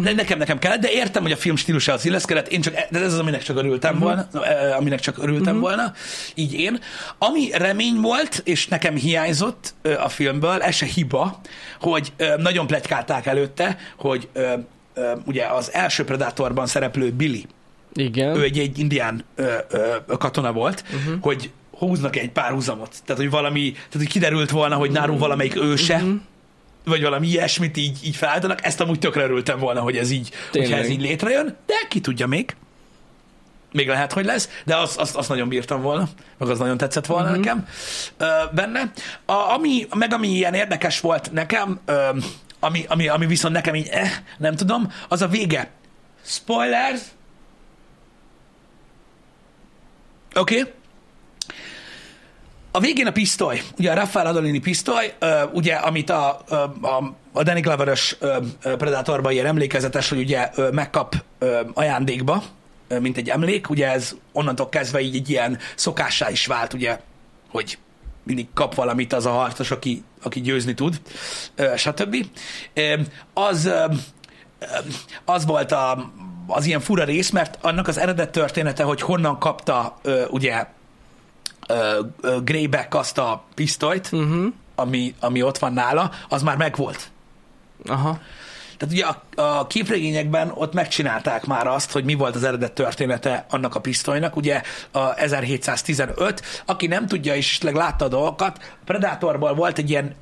Speaker 1: de nekem, nekem kellett, de értem, hogy a film stílusa az illeszkedett, én csak, de ez az, aminek csak örültem
Speaker 2: Mhm.
Speaker 1: volna, ö, aminek csak örültem volna, így én. Ami remény volt, és nekem hiányzott a filmből, ez se hiba, hogy nagyon pletykálták előtte, hogy ugye az első Predatorban szereplő Billy,
Speaker 2: Igen.
Speaker 1: ő egy, egy indián ö, ö, katona volt, uh-huh. hogy húznak egy pár húzamot. Tehát, hogy valami, tehát, hogy kiderült volna, hogy Náru valamelyik őse, uh-huh. Vagy valami ilyesmit így, így felállítanak. Ezt amúgy tökre örültem volna, hogy ez így,
Speaker 2: Tényleg.
Speaker 1: hogyha ez így létrejön, de ki tudja még. Még lehet, hogy lesz, de azt, azt, azt nagyon bírtam volna, meg az nagyon tetszett volna uh-huh. nekem ö, benne. A, ami, meg ami ilyen érdekes volt nekem, ö, ami, ami, ami viszont nekem így, eh, nem tudom, az a vége. Spoilers, Oké. Okay. A végén a pisztoly, ugye a Rafael Adolini pisztoly, ugye, amit a, a, a Danny Glover-ös Predatorban ilyen emlékezetes, hogy ugye megkap ajándékba, mint egy emlék, ugye ez onnantól kezdve így egy ilyen szokássá is vált, ugye, hogy mindig kap valamit az a harcos, aki, aki győzni tud, stb. Az, az volt a, az ilyen fura rész, mert annak az eredet története, hogy honnan kapta ugye Greyback azt a pisztolyt,
Speaker 2: Uh-huh.
Speaker 1: ami, ami ott van nála, az már megvolt.
Speaker 2: Aha.
Speaker 1: Tehát ugye a, a képregényekben ott megcsinálták már azt, hogy mi volt az eredet története annak a pisztolynak, ugye a 1715, aki nem tudja és esetleg látta a dolgokat, Predatorból volt egy ilyen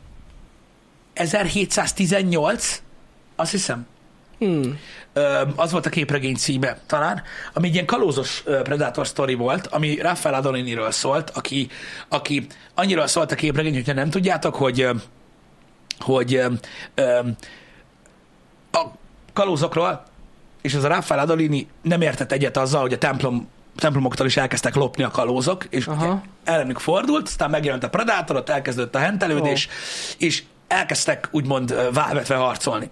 Speaker 1: 1718, azt hiszem,
Speaker 2: Hmm.
Speaker 1: Az volt a képregény címe talán, ami egy ilyen kalózos Predator story volt, ami Rafael Adoliniről szólt, aki, aki annyira szólt a képregény, hogyha nem tudjátok, hogy hogy a kalózokról, és az a Rafael Adolini nem értett egyet azzal, hogy a templom templomoktól is elkezdtek lopni a kalózok, és
Speaker 2: Aha.
Speaker 1: ellenük fordult, aztán megjelent a Predator, ott elkezdődött a hentelődés, és elkezdtek úgymond válvetve harcolni.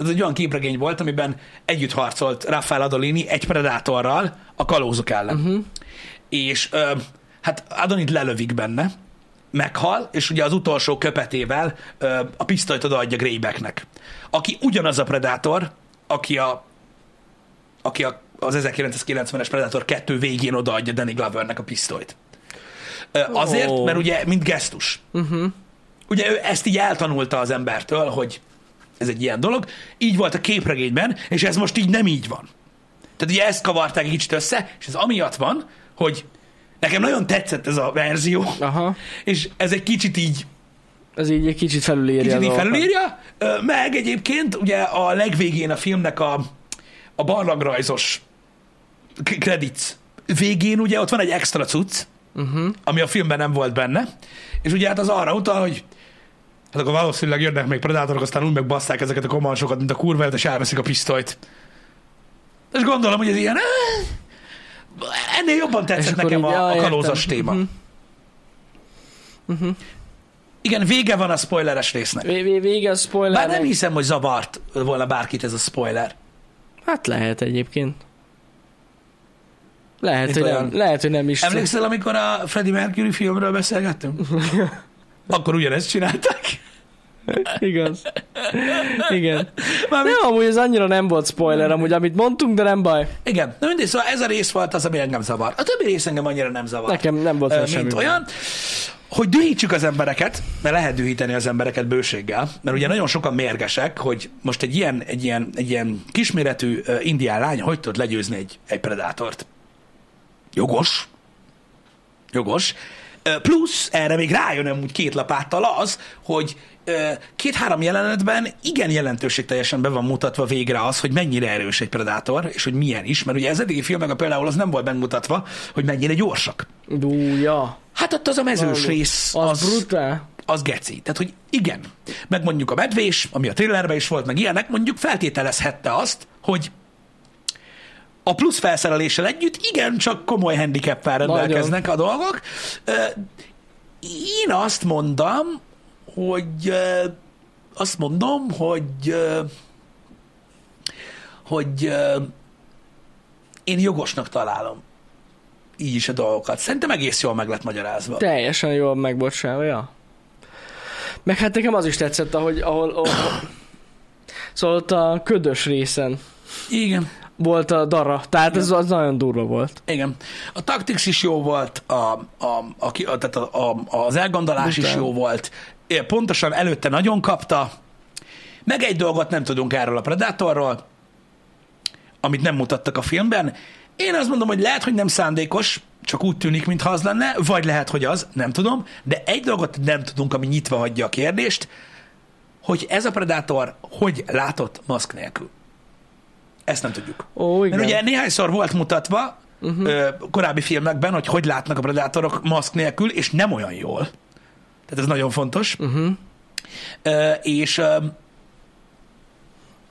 Speaker 1: Ez egy olyan képregény volt, amiben együtt harcolt Rafael Adolini egy Predatorral a kalózok ellen. Uh-huh. És ö, hát Adonit lelövik benne, meghal, és ugye az utolsó köpetével ö, a pisztolyt odaadja Greybacknek, aki ugyanaz a Predator, aki a aki a, az 1990-es Predator 2 végén odaadja Danny Glovernek a pisztolyt. Ö, Azért,
Speaker 2: Ó.
Speaker 1: mert ugye, mint gesztus.
Speaker 2: Uh-huh.
Speaker 1: Ugye ő ezt így eltanulta az embertől, hogy ez egy ilyen dolog. Így volt a képregényben, és ez most így nem így van. Tehát ugye ezt kavarták egy kicsit össze, és ez amiatt van, hogy nekem nagyon tetszett ez a verzió,
Speaker 2: Aha.
Speaker 1: és ez egy kicsit így
Speaker 2: Ez így egy kicsit felülírja.
Speaker 1: Kicsit így felülírja, meg egyébként ugye a legvégén a filmnek a, a barlangrajzos credits végén ugye ott van egy extra cucc,
Speaker 2: Uh-huh.
Speaker 1: ami a filmben nem volt benne, és ugye hát az arra utal, hogy hát akkor valószínűleg jönnek még predátorok, aztán úgy megbasszák ezeket a komansokat, mint a kurva, élet, és elveszik a pisztolyt. És gondolom, hogy ez ilyen... Ennél jobban tetszett nekem
Speaker 2: így,
Speaker 1: a, a
Speaker 2: értem.
Speaker 1: kalózas téma.
Speaker 2: Mhm. Uh-huh.
Speaker 1: Igen, vége van a spoileres résznek.
Speaker 2: Vé- vége a spoiler.
Speaker 1: Bár nem hiszem, hogy zavart volna bárkit ez a spoiler.
Speaker 2: Hát lehet egyébként. Lehet,
Speaker 1: Mint
Speaker 2: hogy
Speaker 1: olyan-
Speaker 2: nem, lehet, hogy nem is.
Speaker 1: Emlékszel, amikor a Freddie Mercury filmről beszélgettünk? Akkor ugyanezt csinálták.
Speaker 2: Igaz. Igen.
Speaker 1: Mármint,
Speaker 2: Nem, amúgy ez annyira nem volt spoiler, amúgy amit mondtunk, de nem baj.
Speaker 1: igen, na mindegy, szóval ez a rész volt az, ami engem zavar. A többi rész engem annyira nem zavar.
Speaker 2: Nekem nem volt semmi
Speaker 1: mint
Speaker 2: baj.
Speaker 1: olyan, hogy dühítsük az embereket, mert lehet dühíteni az embereket bőséggel, mert ugye nagyon sokan mérgesek, hogy most egy ilyen, egy ilyen, egy ilyen kisméretű indián lány hogy tud legyőzni egy, egy predátort. Jogos. Jogos. Plusz erre még rájön amúgy két lapáttal az, hogy két-három jelenetben igen jelentőségteljesen be van mutatva végre az, hogy mennyire erős egy predátor, és hogy milyen is, mert ugye az eddigi filmekben például az nem volt bemutatva, hogy mennyire gyorsak.
Speaker 2: Dú, ja.
Speaker 1: Hát ott az a mezős
Speaker 2: Valami.
Speaker 1: rész,
Speaker 2: Az,
Speaker 1: az,
Speaker 2: brutál.
Speaker 1: az geci. Tehát, hogy igen. Meg mondjuk a medvés, ami a thrillerben is volt, meg ilyenek, mondjuk feltételezhette azt, hogy a plusz felszereléssel együtt igen, csak komoly handicappel rendelkeznek a dolgok. Én azt mondom, hogy azt mondom, hogy hogy én jogosnak találom így is a dolgokat. Szerintem egész jól meg lett magyarázva.
Speaker 2: Teljesen jól megbocsálva, ja. Meg hát nekem az is tetszett, ahogy, ahol, ahol szóval ott a ködös részen
Speaker 1: Igen.
Speaker 2: Volt a dara, tehát ez az nagyon durva volt.
Speaker 1: Igen. A Tactics is jó volt, a, a, a, a, tehát a, a, az elgondolás is
Speaker 2: Brutál.
Speaker 1: jó volt. Pontosan előtte nagyon kapta. Meg egy dolgot nem tudunk erről a Predatorról, amit nem mutattak a filmben. Én azt mondom, hogy lehet, hogy nem szándékos, csak úgy tűnik, mintha az lenne, vagy lehet, hogy az, nem tudom, de egy dolgot nem tudunk, ami nyitva hagyja a kérdést, hogy ez a Predator hogy látott maszk nélkül. Ezt nem tudjuk.
Speaker 2: Ó, igen.
Speaker 1: Mert ugye néhányszor volt mutatva uh-huh. korábbi filmekben, hogy hogy látnak a predátorok maszk nélkül, és nem olyan jól. Tehát ez nagyon fontos.
Speaker 2: Uh-huh.
Speaker 1: Ö, és ö,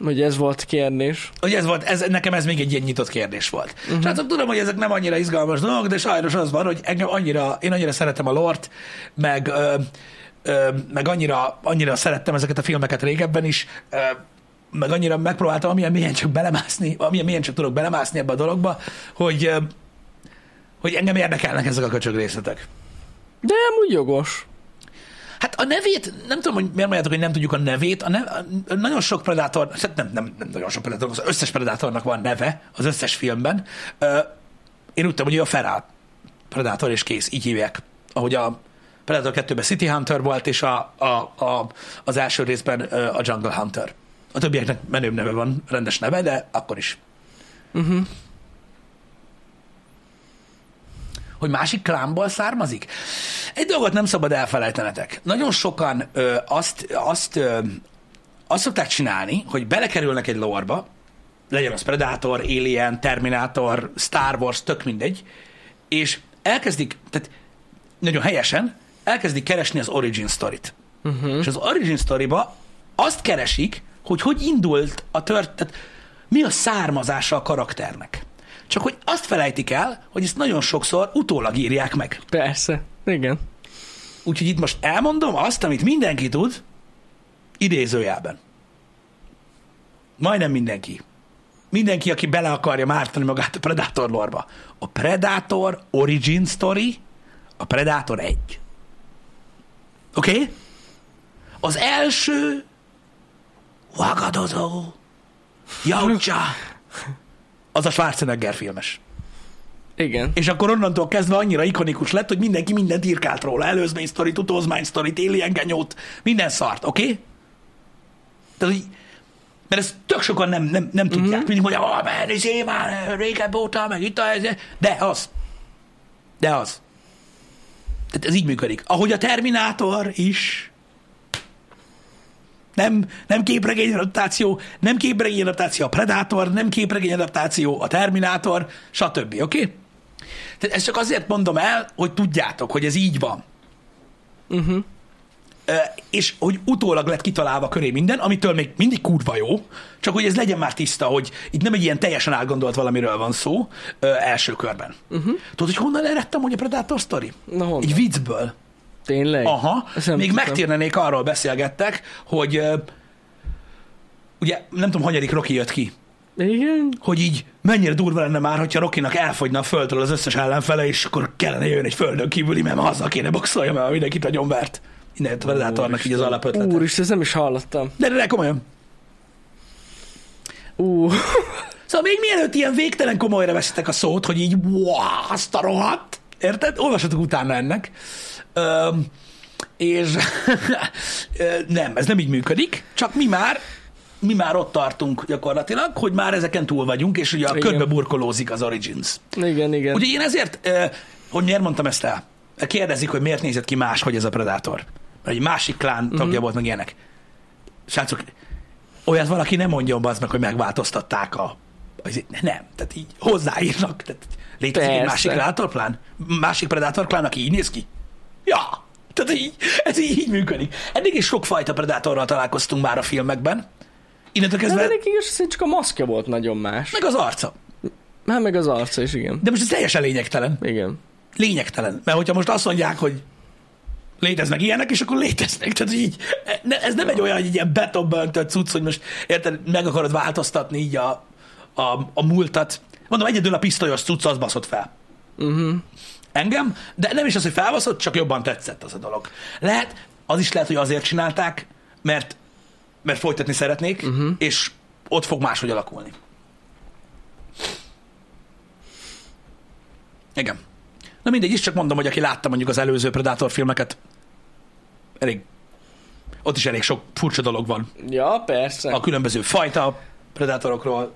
Speaker 2: Hogy ez volt kérdés.
Speaker 1: hogy ez volt, ez, nekem ez még egy ilyen nyitott kérdés volt.
Speaker 2: Mhm.
Speaker 1: Uh-huh. Srácok, tudom, hogy ezek nem annyira izgalmas dolgok, de sajnos az van, hogy engem annyira, én annyira szeretem a lort, meg, ö, ö, meg annyira, annyira szerettem ezeket a filmeket régebben is, ö, meg annyira megpróbáltam, amilyen mélyen csak belemászni, amilyen mélyen csak tudok belemászni ebbe a dologba, hogy, hogy engem érdekelnek ezek a köcsög részletek.
Speaker 2: De amúgy jogos.
Speaker 1: Hát a nevét, nem tudom, hogy miért mondjátok, hogy nem tudjuk a nevét. A neve, a, nagyon sok Predator, hát nem, nem, nem nagyon sok Predator, az összes Predatornak van neve az összes filmben. Ö, Én úgy tudom, hogy ő a Feral Predator, és kész, így hívják. Ahogy a Predator 2-ben City Hunter volt, és a, a, a, az első részben a Jungle Hunter. A többieknek menőbb neve van, rendes neve, de akkor is.
Speaker 2: Uh-huh.
Speaker 1: hogy másik klánból származik? Egy dolgot nem szabad elfelejtenetek. Nagyon sokan ö, azt, azt, ö, azt szokták csinálni, hogy belekerülnek egy lorba, legyen az Predator, Alien, Terminator, Star Wars, tök mindegy, és elkezdik, tehát nagyon helyesen, elkezdik keresni az origin storyt. Uh-huh. És az origin storyba azt keresik, hogy hogy indult a tört, tehát mi a származása a karakternek. Csak hogy azt felejtik el, hogy ezt nagyon sokszor utólag írják meg.
Speaker 2: Persze. Igen.
Speaker 1: Úgyhogy itt most elmondom azt, amit mindenki tud, idézőjelben. Majdnem mindenki. Mindenki, aki bele akarja mártani magát a Predator lorba. A Predator Origin Story a Predator 1. Oké? Okay? Az első Wagadozó Jaucsa az a Schwarzenegger filmes.
Speaker 2: Igen.
Speaker 1: És akkor onnantól kezdve annyira ikonikus lett, hogy mindenki mindent írkált róla. Előzmény sztorit, utózmány sztorit, alien genyót, minden szart, oké? Okay? Tehát, hogy mert ezt tök sokan nem, nem, nem tudják. Mm-hmm. Mindig mondja, ah, mert izé már régebb óta, meg itt a helyzet. De az. De az. Tehát ez így működik. Ahogy a Terminátor is. Nem, nem képregény adaptáció, nem képregény adaptáció a Predator, nem képregény adaptáció a Terminátor, stb. Oké? Okay? Tehát ezt csak azért mondom el, hogy tudjátok, hogy ez így van.
Speaker 2: Uh-huh.
Speaker 1: És hogy utólag lett kitalálva köré minden, amitől még mindig kurva jó, csak hogy ez legyen már tiszta, hogy itt nem egy ilyen teljesen átgondolt valamiről van szó ö, első körben. Uh-huh. Tudod, hogy honnan eredtem, hogy a Predator Story?
Speaker 2: Na honnan?
Speaker 1: Egy viccből.
Speaker 2: Tényleg?
Speaker 1: Aha, még megtérnenék, arról beszélgettek, hogy ugye nem tudom, hanyadik Rocky jött ki,
Speaker 2: Igen?
Speaker 1: hogy így mennyire durva lenne már, hogyha Rokinak elfogyna a földről az összes ellenfele, és akkor kellene jön egy földön kívüli, mert haza kéne boxolja, mert mindenkit nagyon vert. Innen jött a Predatornak így az alapötlete.
Speaker 2: Úristen, ezt nem is hallottam.
Speaker 1: De, de, de komolyan.
Speaker 2: Ú,
Speaker 1: Szóval még mielőtt ilyen végtelen komolyra veszitek a szót, hogy így, wow, azt a rohadt, érted? Olvassatok utána ennek. Öm, és nem, ez nem így működik, csak mi már mi már ott tartunk gyakorlatilag, hogy már ezeken túl vagyunk, és ugye a
Speaker 2: Igen.
Speaker 1: körbe burkolózik az Origins.
Speaker 2: igen, igen.
Speaker 1: Ugye én ezért, hogy miért mondtam ezt el? Kérdezik, hogy miért nézett ki más, hogy ez a Predator. Mert egy másik klán tagja
Speaker 2: Mhm.
Speaker 1: volt, meg ilyenek. Srácok, olyat valaki nem mondjon az meg, hogy megváltoztatták a... az- Nem, tehát így hozzáírnak. Tehát létezik egy
Speaker 2: Persze.
Speaker 1: másik Predator klán? Másik Predator klán, aki így néz ki? Ja, tehát így, ez így, így működik. Eddig is sokfajta Predatorral találkoztunk már a filmekben. Innentől
Speaker 2: De
Speaker 1: kezdve,
Speaker 2: ennek igaz, szerint csak a maszkja volt nagyon más.
Speaker 1: meg az arca.
Speaker 2: Hát meg az arca is, igen.
Speaker 1: De most ez teljesen lényegtelen.
Speaker 2: Igen.
Speaker 1: Lényegtelen. Mert hogyha most azt mondják, hogy léteznek ilyenek, és akkor léteznek. Tehát így, ne- ez nem egy olyan, hogy egy ilyen betonba öntött cucc, hogy most érted, meg akarod változtatni így a, a, a múltat. Mondom, egyedül a pisztolyos cucc az baszott fel.
Speaker 2: Uh-huh.
Speaker 1: Engem, de nem is az, hogy felbaszott, csak jobban tetszett az a dolog. Lehet, az is lehet, hogy azért csinálták, mert, mert folytatni szeretnék, uh-huh. és ott fog máshogy alakulni. Igen. Na mindegy, is csak mondom, hogy aki látta mondjuk az előző Predator filmeket, elég, ott is elég sok furcsa dolog van
Speaker 2: Ja, persze.
Speaker 1: a különböző fajta Predatorokról,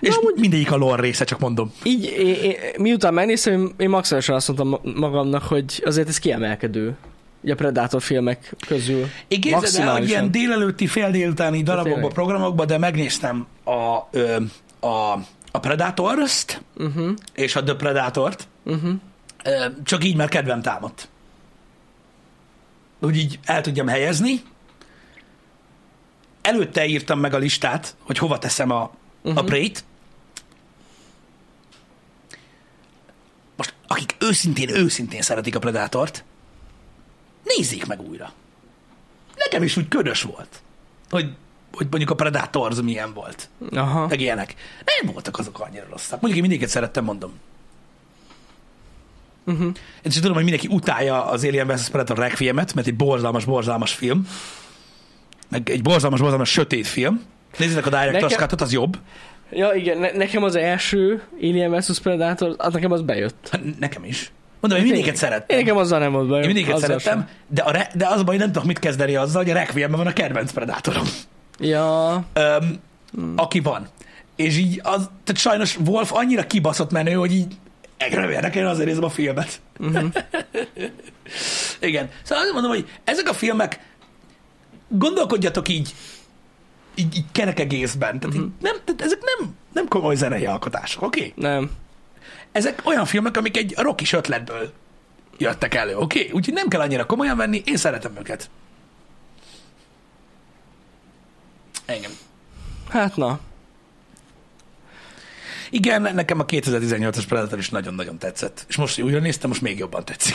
Speaker 1: és
Speaker 2: amúgy-
Speaker 1: mindegyik a lore része, csak mondom.
Speaker 2: Így, én, én, miután megnéztem, én, maximálisan azt mondtam ma- magamnak, hogy azért ez kiemelkedő. Így a Predator filmek közül.
Speaker 1: Én képzeld el, hogy ilyen délelőtti, fél délutáni darabokba,
Speaker 2: tényleg.
Speaker 1: programokba, de megnéztem a, ö, a, a Predators-t
Speaker 2: Uh-huh,
Speaker 1: és a The Predatort,
Speaker 2: uh-huh.
Speaker 1: csak így, mert kedvem támadt. Úgy így el tudjam helyezni. Előtte írtam meg a listát, hogy hova teszem a, uh-huh. a Prey-t. Most, akik őszintén, őszintén szeretik a Predátort, nézzék meg újra. Nekem is úgy ködös volt, hogy, hogy mondjuk a Predators milyen volt,
Speaker 2: Aha.
Speaker 1: meg ilyenek. Nem voltak azok annyira rosszak. Mondjuk én mindéket szerettem, mondom.
Speaker 2: Uh-huh.
Speaker 1: Én is tudom, hogy mindenki utálja az Alien vs. Predator Requiemet, mert egy borzalmas, borzalmas film. Meg egy borzalmas, borzalmas sötét film. Nézzétek a Director's
Speaker 2: Nekem-
Speaker 1: Cut-ot, az jobb.
Speaker 2: Ja, igen, ne, nekem az első Alien vs. Predator, az nekem az bejött.
Speaker 1: Hát Nekem is. Mondom, én mindéket szerettem.
Speaker 2: Én nekem azzal nem volt bajom.
Speaker 1: Én mindéket
Speaker 2: azzal
Speaker 1: szerettem,
Speaker 2: sem.
Speaker 1: de, a re- de az baj, nem tudok mit kezdeni azzal, hogy a Requiemben van a kedvenc Predatorom.
Speaker 2: Ja,
Speaker 1: Öm, aki van. És így, az, tehát sajnos Wolf annyira kibaszott menő, hogy így engem érdekel, azért nézem a filmet.
Speaker 2: uh-huh.
Speaker 1: Igen. Szóval azt mondom, hogy ezek a filmek, gondolkodjatok így, így, így kerek egészben. Tehát, uh-huh. nem, tehát ezek nem, nem komoly zenei alkotások, oké? Okay?
Speaker 2: nem.
Speaker 1: Ezek olyan filmek, amik egy rockis ötletből jöttek elő, oké? Okay? Úgyhogy nem kell annyira komolyan venni, én szeretem őket. Engem.
Speaker 2: Hát na.
Speaker 1: Igen, nekem a 2018-as Predator is nagyon-nagyon tetszett. És most, hogy újra néztem, most még jobban tetszik.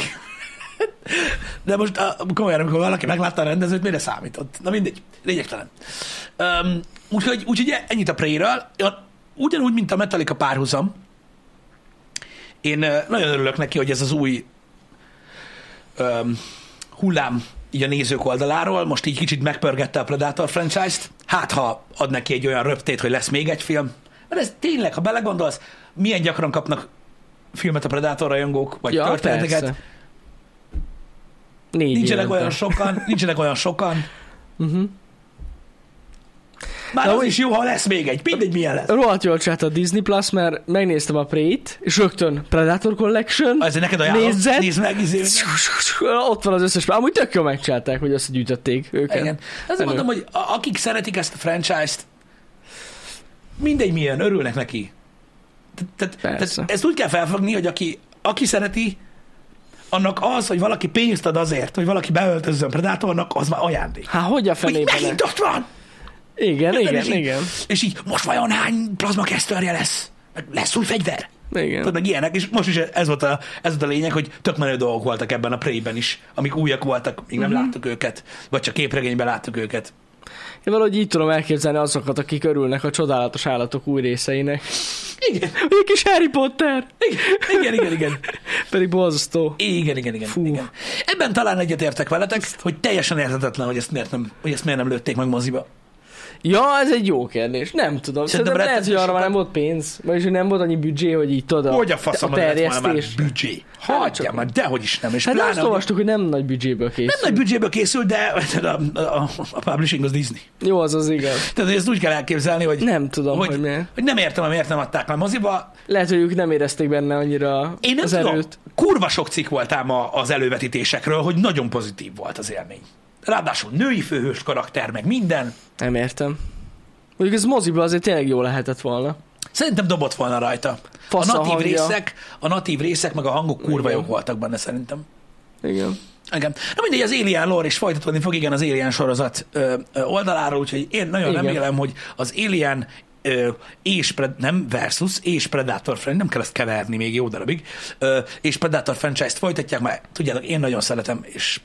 Speaker 1: De most komolyan, amikor valaki meglátta a rendezőt, mire számított? Na mindegy, lényegtelen. Um, úgyhogy, úgyhogy ennyit a Prey-ről. Ugyanúgy, mint a Metallica párhuzam, én nagyon örülök neki, hogy ez az új um, hullám így a nézők oldaláról, most így kicsit megpörgette a Predator franchise-t. Hát, ha ad neki egy olyan röptét, hogy lesz még egy film. Mert ez tényleg, ha belegondolsz, milyen gyakran kapnak filmet a Predator rajongók, vagy
Speaker 2: Ja,
Speaker 1: történeteket.
Speaker 2: Négy
Speaker 1: Nincsenek
Speaker 2: évente.
Speaker 1: olyan sokan, nincsenek olyan sokan.
Speaker 2: Uh-huh.
Speaker 1: Már
Speaker 2: De
Speaker 1: az
Speaker 2: úgy-
Speaker 1: is jó, ha lesz még egy. Mindegy, milyen lesz.
Speaker 2: Rohadt jól csinált a Disney Plus, mert megnéztem a Prey-t, és rögtön Predator Collection.
Speaker 1: Ezért neked ajánlom,
Speaker 2: Nézzet.
Speaker 1: nézd meg, izé.
Speaker 2: Ott van az összes, amúgy tök jól megcsinálták, hogy összegyűjtötték őket.
Speaker 1: Igen.
Speaker 2: Menő.
Speaker 1: mondom, hogy akik szeretik ezt a franchise-t, mindegy milyen, örülnek neki. Tehát, tehát ezt úgy kell felfogni, hogy aki, aki szereti, annak az, hogy valaki pénzt ad azért, hogy valaki beöltözzön Predatornak, az már ajándék.
Speaker 2: Hát hogy a
Speaker 1: Hogy
Speaker 2: fenében? ne?
Speaker 1: megint ott van!
Speaker 2: Igen,
Speaker 1: Érted?
Speaker 2: igen,
Speaker 1: és így,
Speaker 2: igen.
Speaker 1: És így, most vajon hány plazma kesztőrje lesz? Lesz új fegyver?
Speaker 2: Igen.
Speaker 1: Tudod, meg ilyenek, és most is ez volt, a, ez volt a lényeg, hogy tök menő dolgok voltak ebben a Prey-ben is, amik újak voltak, még nem
Speaker 2: Mhm.
Speaker 1: láttuk őket, vagy csak képregényben láttuk őket.
Speaker 2: Én valahogy így tudom elképzelni azokat, akik örülnek a csodálatos állatok új részeinek.
Speaker 1: Igen,
Speaker 2: egy kis Harry Potter!
Speaker 1: igen, igen, igen.
Speaker 2: Pedig borzasztó.
Speaker 1: Igen, igen, igen,
Speaker 2: Fú.
Speaker 1: igen. Ebben talán egyetértek veletek, hogy teljesen érthetetlen, hogy ezt miért nem, hogy ezt miért nem lőtték meg moziba.
Speaker 2: Ja, ez egy jó kérdés. Nem tudom.
Speaker 1: Szerintem
Speaker 2: Szerintem lehet, hogy arra már nem volt pénz. Vagyis, hogy nem volt annyi büdzsé, hogy így tudod.
Speaker 1: Hogy a faszom
Speaker 2: a
Speaker 1: volna már
Speaker 2: terjesztés.
Speaker 1: büdzsé?
Speaker 2: Hát
Speaker 1: Hagyja már, dehogy is nem. És
Speaker 2: Hát
Speaker 1: pláne,
Speaker 2: azt olvastuk, hogy nem nagy büdzséből készül.
Speaker 1: nem nagy büdzséből készül, de a, a, a publishing az Disney.
Speaker 2: Jó, az az igaz.
Speaker 1: Tehát ezt úgy kell elképzelni, hogy,
Speaker 2: Nem tudom, hogy,
Speaker 1: hogy,
Speaker 2: hogy miért.
Speaker 1: hogy nem értem, hogy miért nem adták meg moziba.
Speaker 2: Lehet, hogy ők nem érezték benne annyira
Speaker 1: Én nem
Speaker 2: az
Speaker 1: tudom,
Speaker 2: erőt.
Speaker 1: kurva sok cikk volt ám a- az elővetítésekről, hogy nagyon pozitív volt az élmény. Ráadásul női főhős karakter, meg minden.
Speaker 2: Nem értem. Mondjuk ez moziba azért tényleg jó lehetett volna.
Speaker 1: Szerintem dobott volna rajta.
Speaker 2: Fasz
Speaker 1: a
Speaker 2: a
Speaker 1: natív
Speaker 2: hangja.
Speaker 1: részek, a natív részek, meg a hangok kurva
Speaker 2: Igen.
Speaker 1: jók voltak benne szerintem.
Speaker 2: Igen.
Speaker 1: Igen. Na mindegy, az Alien lore is folytatódni fog, igen, az Alien sorozat ö, ö, oldaláról, úgyhogy én nagyon
Speaker 2: Igen.
Speaker 1: remélem, hogy az Alien ö, és Pred- nem versus, és Predator franchise, nem kell ezt keverni még jó darabig, ö, és Predator franchise-t folytatják, mert tudjátok, én nagyon szeretem, és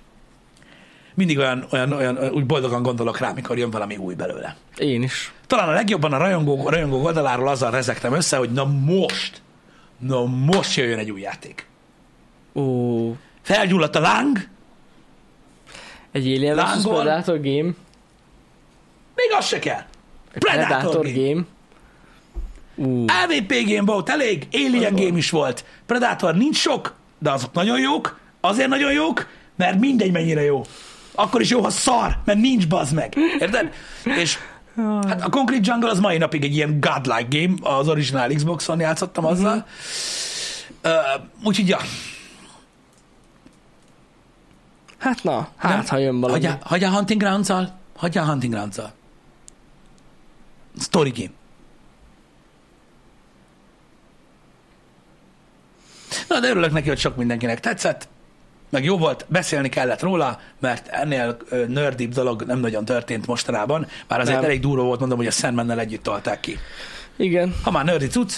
Speaker 1: mindig olyan, olyan, olyan, úgy boldogan gondolok rá, mikor jön valami új belőle.
Speaker 2: Én is.
Speaker 1: Talán a legjobban a rajongók, a rajongók oldaláról azzal rezektem össze, hogy na most, na most jöjjön egy új játék.
Speaker 2: Ó,
Speaker 1: Felgyulladt a láng,
Speaker 2: egy Alien vs. Predator game.
Speaker 1: még az se kell.
Speaker 2: Egy
Speaker 1: Predator,
Speaker 2: Predator
Speaker 1: game.
Speaker 2: game. Ú,
Speaker 1: AVP game volt elég, Alien
Speaker 2: Az
Speaker 1: game is volt. Predator nincs sok, de azok nagyon jók. Azért nagyon jók, mert mindegy mennyire jó. Akkor is jó, ha szar, mert nincs bazd meg. Érted? És hát a Concrete Jungle az mai napig egy ilyen godlike game, az original Xbox-on játszottam azzal. Uh, úgyhogy ja,
Speaker 2: hát na, hát ha jön valami.
Speaker 1: hagyjál, hagyjál Hunting Grounds-al, hagyjál Hunting Grounds-al. Story game. Na, de örülök neki, hogy sok mindenkinek tetszett, meg jó volt, beszélni kellett róla, mert ennél ö, nerdibb dolog nem nagyon történt mostanában, bár azért
Speaker 2: Nem.
Speaker 1: elég durva volt, mondom, hogy a Sandmannel együtt tolták ki.
Speaker 2: Igen.
Speaker 1: Ha már nerdi cucc,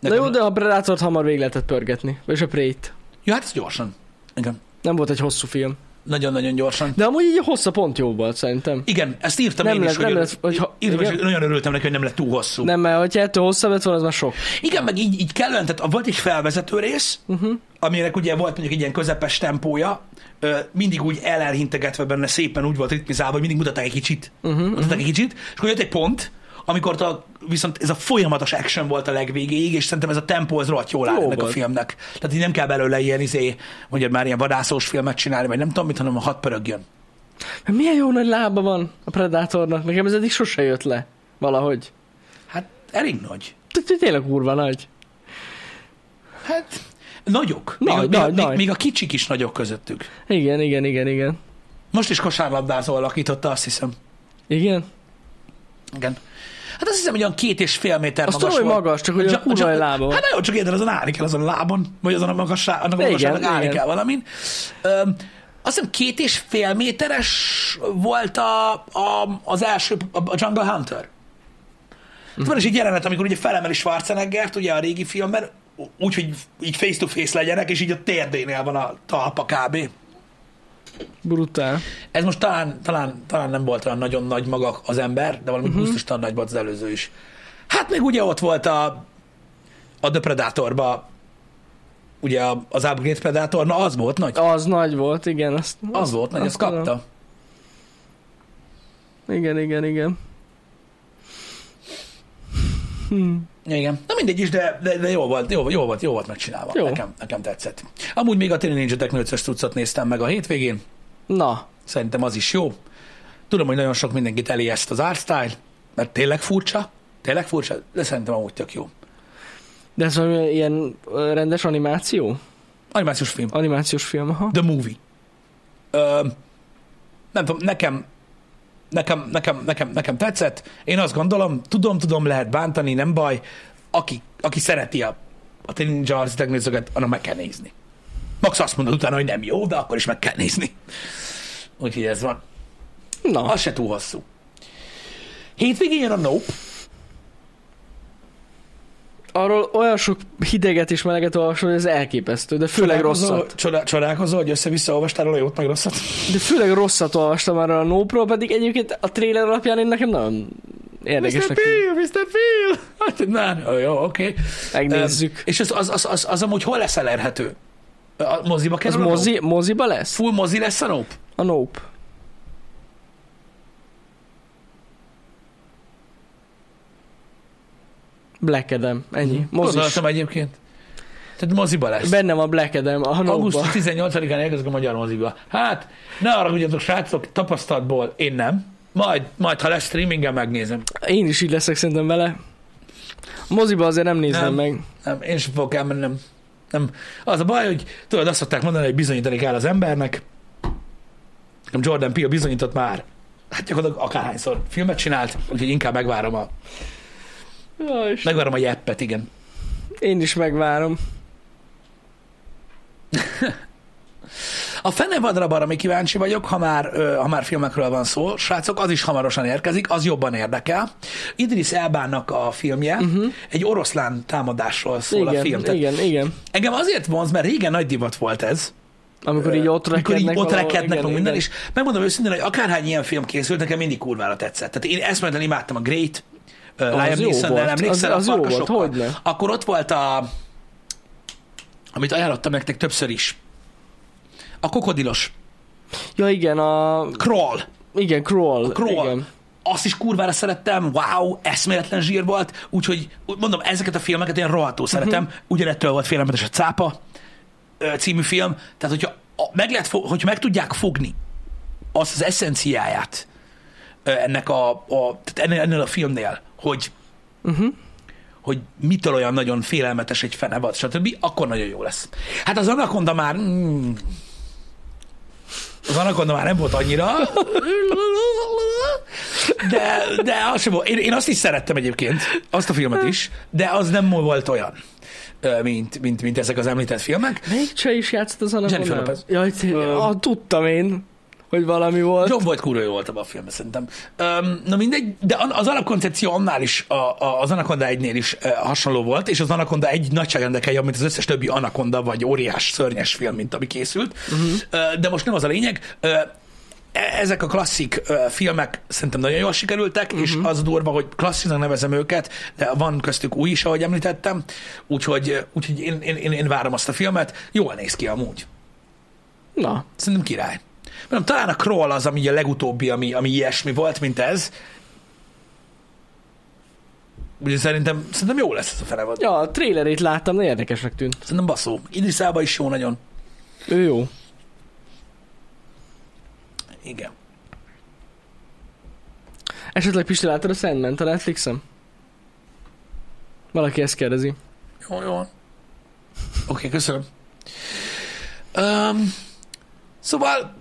Speaker 2: De jó, de a Predatort hamar végig lehetett pörgetni. És a Prey-t.
Speaker 1: Ja, hát ez gyorsan. Igen.
Speaker 2: Nem volt egy hosszú film.
Speaker 1: Nagyon-nagyon gyorsan.
Speaker 2: De amúgy így a hossza pont jó volt szerintem.
Speaker 1: Igen, ezt írtam
Speaker 2: Nem
Speaker 1: én is,
Speaker 2: lett-
Speaker 1: hogy,
Speaker 2: nem lett- hogy ha-
Speaker 1: írtam, is,
Speaker 2: igen.
Speaker 1: hogy nagyon örültem neki, hogy nem lett túl hosszú.
Speaker 2: Nem, mert hogyha ettől hosszabb lett volna, az már sok.
Speaker 1: Igen, meg így, így kellően, tehát volt egy felvezető rész, uh-huh. aminek ugye volt mondjuk egy ilyen közepes tempója, mindig úgy elelhintegetve benne szépen úgy volt ritmizálva, hogy mindig mutatták egy kicsit. Uh-huh, mutatták egy kicsit, és akkor jött egy pont, amikor a, viszont ez a folyamatos action volt a legvégéig, és szerintem ez a tempó az rohadt jól áll
Speaker 2: Jó
Speaker 1: ennek a filmnek. Tehát így nem kell belőle ilyen izé, mondjad már ilyen vadászós filmet csinálni, vagy nem tudom mit, hanem a hat pörögjön.
Speaker 2: Mert milyen jó nagy lába van a Predatornak. Nekem ez eddig sose jött le. Valahogy.
Speaker 1: Hát elég nagy.
Speaker 2: Tényleg kurva nagy.
Speaker 1: Hát nagyok. Még,
Speaker 2: Nagy,
Speaker 1: a,
Speaker 2: nagy,
Speaker 1: még,
Speaker 2: nagy.
Speaker 1: még a kicsik is nagyok közöttük.
Speaker 2: Igen, igen, igen, igen.
Speaker 1: Most is kosárlabdázó alakította, azt hiszem.
Speaker 2: Igen?
Speaker 1: Igen. Hát azt hiszem, hogy olyan két és fél méter
Speaker 2: Azt
Speaker 1: magas
Speaker 2: tudom,
Speaker 1: volt.
Speaker 2: magas, csak hogy a
Speaker 1: Csak-
Speaker 2: kurva lába.
Speaker 1: Hát nagyon csak érted, azon állni kell azon a lábon, vagy azon a magasság, annak a magasságnak állni
Speaker 2: igen.
Speaker 1: kell valamin. Öm, azt hiszem két és fél méteres volt a, a, az első, a, Jungle Hunter. Mm. Van is egy jelenet, amikor ugye felemeli Schwarzeneggert, ugye a régi filmben, úgy, hogy így face to face legyenek, és így a térdénél van a talpa kb.
Speaker 2: Brutál.
Speaker 1: Ez most talán, talán, talán nem volt olyan nagyon nagy maga az ember, de valami uh-huh. gusztustalan nagy volt az előző is. Hát még ugye ott volt a, a The Predatorba, ugye az Upgrade Predator, na az volt nagy.
Speaker 2: Az nagy volt, igen. Azt,
Speaker 1: Az volt nagy, azt
Speaker 2: azt tudom.
Speaker 1: kapta.
Speaker 2: Igen, igen, igen. Hm.
Speaker 1: Igen. Na mindegy is, de, de, de jó, volt, jó, jó, volt, jó volt megcsinálva.
Speaker 2: Jó.
Speaker 1: Nekem, nekem tetszett. Amúgy még a Teenage Ninja Techno 5 tucat néztem meg a hétvégén.
Speaker 2: Na,
Speaker 1: Szerintem az is jó. Tudom, hogy nagyon sok mindenkit elijeszt az art style, mert tényleg furcsa, tényleg furcsa, de szerintem amúgy tök jó.
Speaker 2: de ez valami ilyen rendes animáció?
Speaker 1: Animációs film.
Speaker 2: Animációs film, aha.
Speaker 1: The Movie. Ö, nem tudom, nekem, nekem, nekem, nekem, nekem tetszett. Én azt gondolom, tudom, tudom, lehet bántani, nem baj. Aki, aki szereti a, a Ninja Technőzöket, annak meg kell nézni. Max azt mondod utána, hogy nem jó, de akkor is meg kell nézni. Úgyhogy ez van.
Speaker 2: Na,
Speaker 1: Az se túl hosszú. Hétvégén jön a Nope.
Speaker 2: Arról olyan sok hideget és meleget olvasol, hogy ez elképesztő, de főleg
Speaker 1: Csodálkozol-
Speaker 2: rosszat.
Speaker 1: Csodál, csodálkozol, hogy össze-vissza olvastál róla jót, meg rosszat?
Speaker 2: De főleg rosszat olvastam már a Nópról, pedig egyébként a trailer alapján én nekem nagyon
Speaker 1: Mr.
Speaker 2: érdekesnek tűnt.
Speaker 1: Phil, Mr. Phil! Hát, na, jó, oké. Okay.
Speaker 2: Megnézzük.
Speaker 1: És az, az, az, az, az amúgy hol lesz elérhető? A moziba
Speaker 2: Az
Speaker 1: kerül? a
Speaker 2: mozi,
Speaker 1: Nope?
Speaker 2: moziba lesz?
Speaker 1: Full mozi lesz a Nope?
Speaker 2: A Nope. Black Adam, ennyi. Mozis.
Speaker 1: Gondoltam egyébként. Tehát moziba lesz.
Speaker 2: Benne van Black Adam, a
Speaker 1: Augusztus
Speaker 2: Nope-ba.
Speaker 1: 18-án érkezik a magyar moziba. Hát, ne arra ugyatok, srácok, tapasztalatból én nem. Majd, majd ha lesz streamingen, megnézem.
Speaker 2: Én is így leszek szerintem vele. A moziba azért nem nézem
Speaker 1: Nem.
Speaker 2: meg.
Speaker 1: Nem, én sem fogok elmenni, nem. nem. Az a baj, hogy tudod, azt szokták mondani, hogy bizonyítani kell az embernek. Nem Jordan Peele bizonyított már. Hát gyakorlatilag akárhányszor filmet csinált, úgyhogy inkább megvárom a,
Speaker 2: Jaj,
Speaker 1: megvárom a jeppet, igen.
Speaker 2: Én is megvárom.
Speaker 1: A fenevadrab arra még kíváncsi vagyok, ha már, ha már filmekről van szó. Srácok, az is hamarosan érkezik, az jobban érdekel. Idris Elbának a filmje uh-huh. egy oroszlán támadásról szól
Speaker 2: igen,
Speaker 1: a film. Tehát
Speaker 2: igen, igen.
Speaker 1: Engem azért vonz, mert régen nagy divat volt ez,
Speaker 2: Amikor így ott
Speaker 1: amikor így
Speaker 2: rekednek
Speaker 1: ott
Speaker 2: valahol,
Speaker 1: rekednek,
Speaker 2: igen,
Speaker 1: meg minden,
Speaker 2: igen.
Speaker 1: és megmondom őszintén, hogy akárhány ilyen film készült, nekem mindig kurvára tetszett. Tehát én eszméletlen imádtam a Great, Liam Neeson-nel, emlékszel
Speaker 2: Az-
Speaker 1: a
Speaker 2: az volt,
Speaker 1: farkasokkal? Akkor ott volt a, amit ajánlottam nektek többször is, a krokodilos,
Speaker 2: Ja igen, a...
Speaker 1: Crawl,
Speaker 2: Igen, Crawl.
Speaker 1: Crawl.
Speaker 2: Igen.
Speaker 1: Azt is kurvára szerettem, wow, eszméletlen zsír volt, úgyhogy úgy mondom, ezeket a filmeket én rohadtul szeretem, uh-huh. ugyanettől volt félelmetes a Cápa című film, tehát hogyha a- meg, lehet, hogyha meg tudják fogni azt az eszenciáját ennek a, a tehát ennél, ennél a filmnél, hogy
Speaker 2: Uh-huh.
Speaker 1: hogy mitől olyan nagyon félelmetes egy fenevad, stb., akkor nagyon jó lesz. Hát az Anaconda már... Mm, az Anaconda már nem volt annyira, de, de az sem volt. Én, én azt is szerettem egyébként, azt a filmet is, de az nem volt olyan, mint, mint, mint ezek az említett filmek.
Speaker 2: Melyik csaj is játszott az Anaconda?
Speaker 1: Jennifer Lopez.
Speaker 2: Jaj, té-
Speaker 1: Ö-
Speaker 2: ah, tudtam én, hogy valami volt.
Speaker 1: John Boyd kurva jó volt abban a filmben, szerintem. Um, na mindegy, de az alapkoncepció annál is, a, a, az Anaconda 1-nél is uh, hasonló volt, és az Anaconda egy nagyságrendekel jobb, mint az összes többi Anaconda vagy óriás szörnyes film, mint ami készült. Uh-huh. Uh, de most nem az a lényeg. E- ezek a klasszik filmek szerintem nagyon jól sikerültek, uh-huh. és az a durva, hogy klassziknak nevezem őket, de van köztük új is, ahogy említettem, úgyhogy, úgyhogy én, én, én, én várom azt a filmet. Jól néz ki amúgy.
Speaker 2: Na,
Speaker 1: Szerintem király. Nem, talán a Crawl az, ami a legutóbbi, ami, ami ilyesmi volt, mint ez. Úgyhogy szerintem, szerintem jó lesz ez a fenevad. Ja.
Speaker 2: a trailerét láttam, de érdekesnek tűnt.
Speaker 1: Szerintem baszó. Idris Elba is jó nagyon.
Speaker 2: Ő jó.
Speaker 1: Igen.
Speaker 2: Esetleg Pisti láttad a Sandman a Netflixen? Valaki ezt kérdezi.
Speaker 1: Jó, jó. Oké, okay, köszönöm. Um, szóval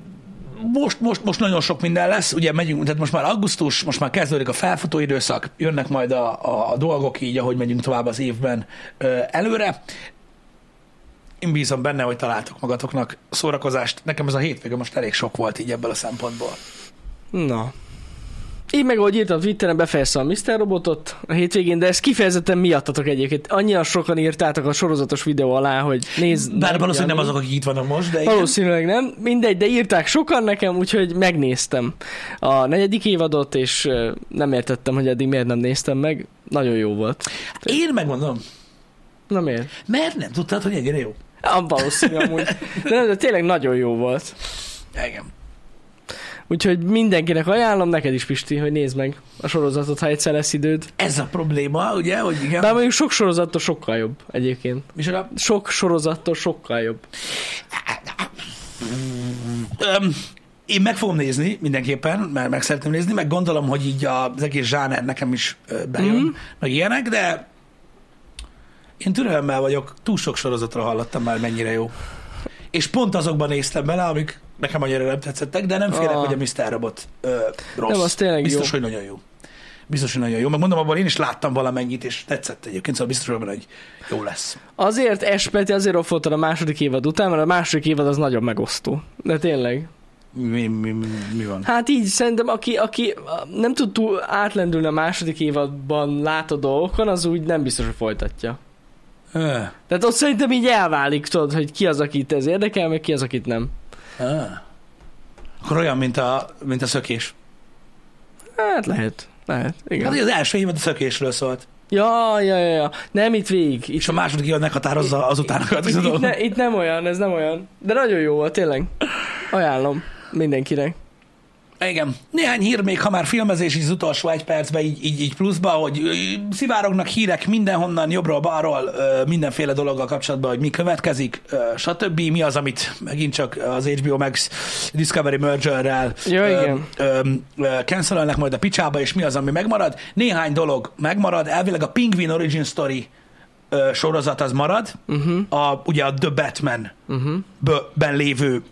Speaker 1: most, most, most nagyon sok minden lesz, ugye megyünk, tehát most már augusztus, most már kezdődik a felfutó időszak, jönnek majd a, a, a dolgok így, ahogy megyünk tovább az évben ö, előre. Én bízom benne, hogy találtok magatoknak szórakozást. Nekem ez a hétvége most elég sok volt így ebből a szempontból.
Speaker 2: Na. Én meg, ahogy írtam Twitteren, befejeztem a Mr. Robotot a hétvégén, de ezt kifejezetten miattatok egyébként. Annyian sokan írtátok a sorozatos videó alá, hogy nézd.
Speaker 1: Bár valószínűleg nem azok, akik itt vannak most, de igen.
Speaker 2: Valószínűleg nem. Mindegy, de írták sokan nekem, úgyhogy megnéztem a negyedik évadot, és nem értettem, hogy eddig miért nem néztem meg. Nagyon jó volt.
Speaker 1: Én megmondom,
Speaker 2: Na miért?
Speaker 1: mert nem tudtad, hogy ennyire jó.
Speaker 2: Ah, valószínű amúgy. De, nem, de tényleg nagyon jó volt.
Speaker 1: Igen.
Speaker 2: Úgyhogy mindenkinek ajánlom, neked is Pisti, hogy nézd meg a sorozatot, ha egyszer lesz időd.
Speaker 1: Ez a probléma, ugye, hogy igen.
Speaker 2: Bár mondjuk sok sorozattól sokkal jobb egyébként.
Speaker 1: Micsoda?
Speaker 2: Sok sorozattól sokkal jobb.
Speaker 1: Öm, én meg fogom nézni mindenképpen, mert meg szeretném nézni, meg gondolom, hogy így az egész zsáner nekem is bejön, mm. meg ilyenek, de én türelemmel vagyok, túl sok sorozatra hallottam már, mennyire jó. És pont azokban néztem bele, amik nekem annyira nem tetszettek, de nem félek,
Speaker 2: Ah.
Speaker 1: hogy a Mr. Robot ö, rossz.
Speaker 2: Nem, az tényleg
Speaker 1: Biztos,
Speaker 2: jó.
Speaker 1: hogy nagyon jó. Biztos, hogy nagyon jó. Meg mondom, abban én is láttam valamennyit, és tetszett egyébként, szóval biztos, hogy hogy jó lesz.
Speaker 2: Azért Espeti azért offoltad a második évad után, mert a második évad az nagyon megosztó. De tényleg.
Speaker 1: Mi, mi, mi, mi van?
Speaker 2: Hát így szerintem, aki, aki nem tud túl átlendülni a második évadban látó dolgokon, az úgy nem biztos, hogy folytatja. Tehát ott szerintem így elválik, tudod, hogy ki az, akit ez érdekel, meg ki az, akit nem.
Speaker 1: ö. Akkor olyan, mint a, mint a szökés.
Speaker 2: Hát lehet. Lehet, igen.
Speaker 1: Hát az első évad a szökésről szólt.
Speaker 2: Ja, ja, ja, ja. Nem itt végig. Itt,
Speaker 1: És a második évad meghatározza az utánokat.
Speaker 2: itt, itt,
Speaker 1: tudod?
Speaker 2: ne, itt nem olyan, ez nem olyan. De nagyon jó volt, tényleg. Ajánlom mindenkinek.
Speaker 1: Igen. Néhány hír még, ha már filmezés is az utolsó egy percben így, így, így pluszba, hogy szivárognak hírek mindenhonnan, jobbról, balról, mindenféle dologgal kapcsolatban, hogy mi következik, stb. Mi az, amit megint csak az HBO Max Discovery Mergerrel
Speaker 2: Ja, igen.
Speaker 1: cancelelnek majd a picsába, és mi az, ami megmarad. Néhány dolog megmarad, elvileg a Penguin Origin Story sorozat az marad,
Speaker 2: Uh-huh,
Speaker 1: a, ugye a The Batman
Speaker 2: uh-huh.
Speaker 1: lévő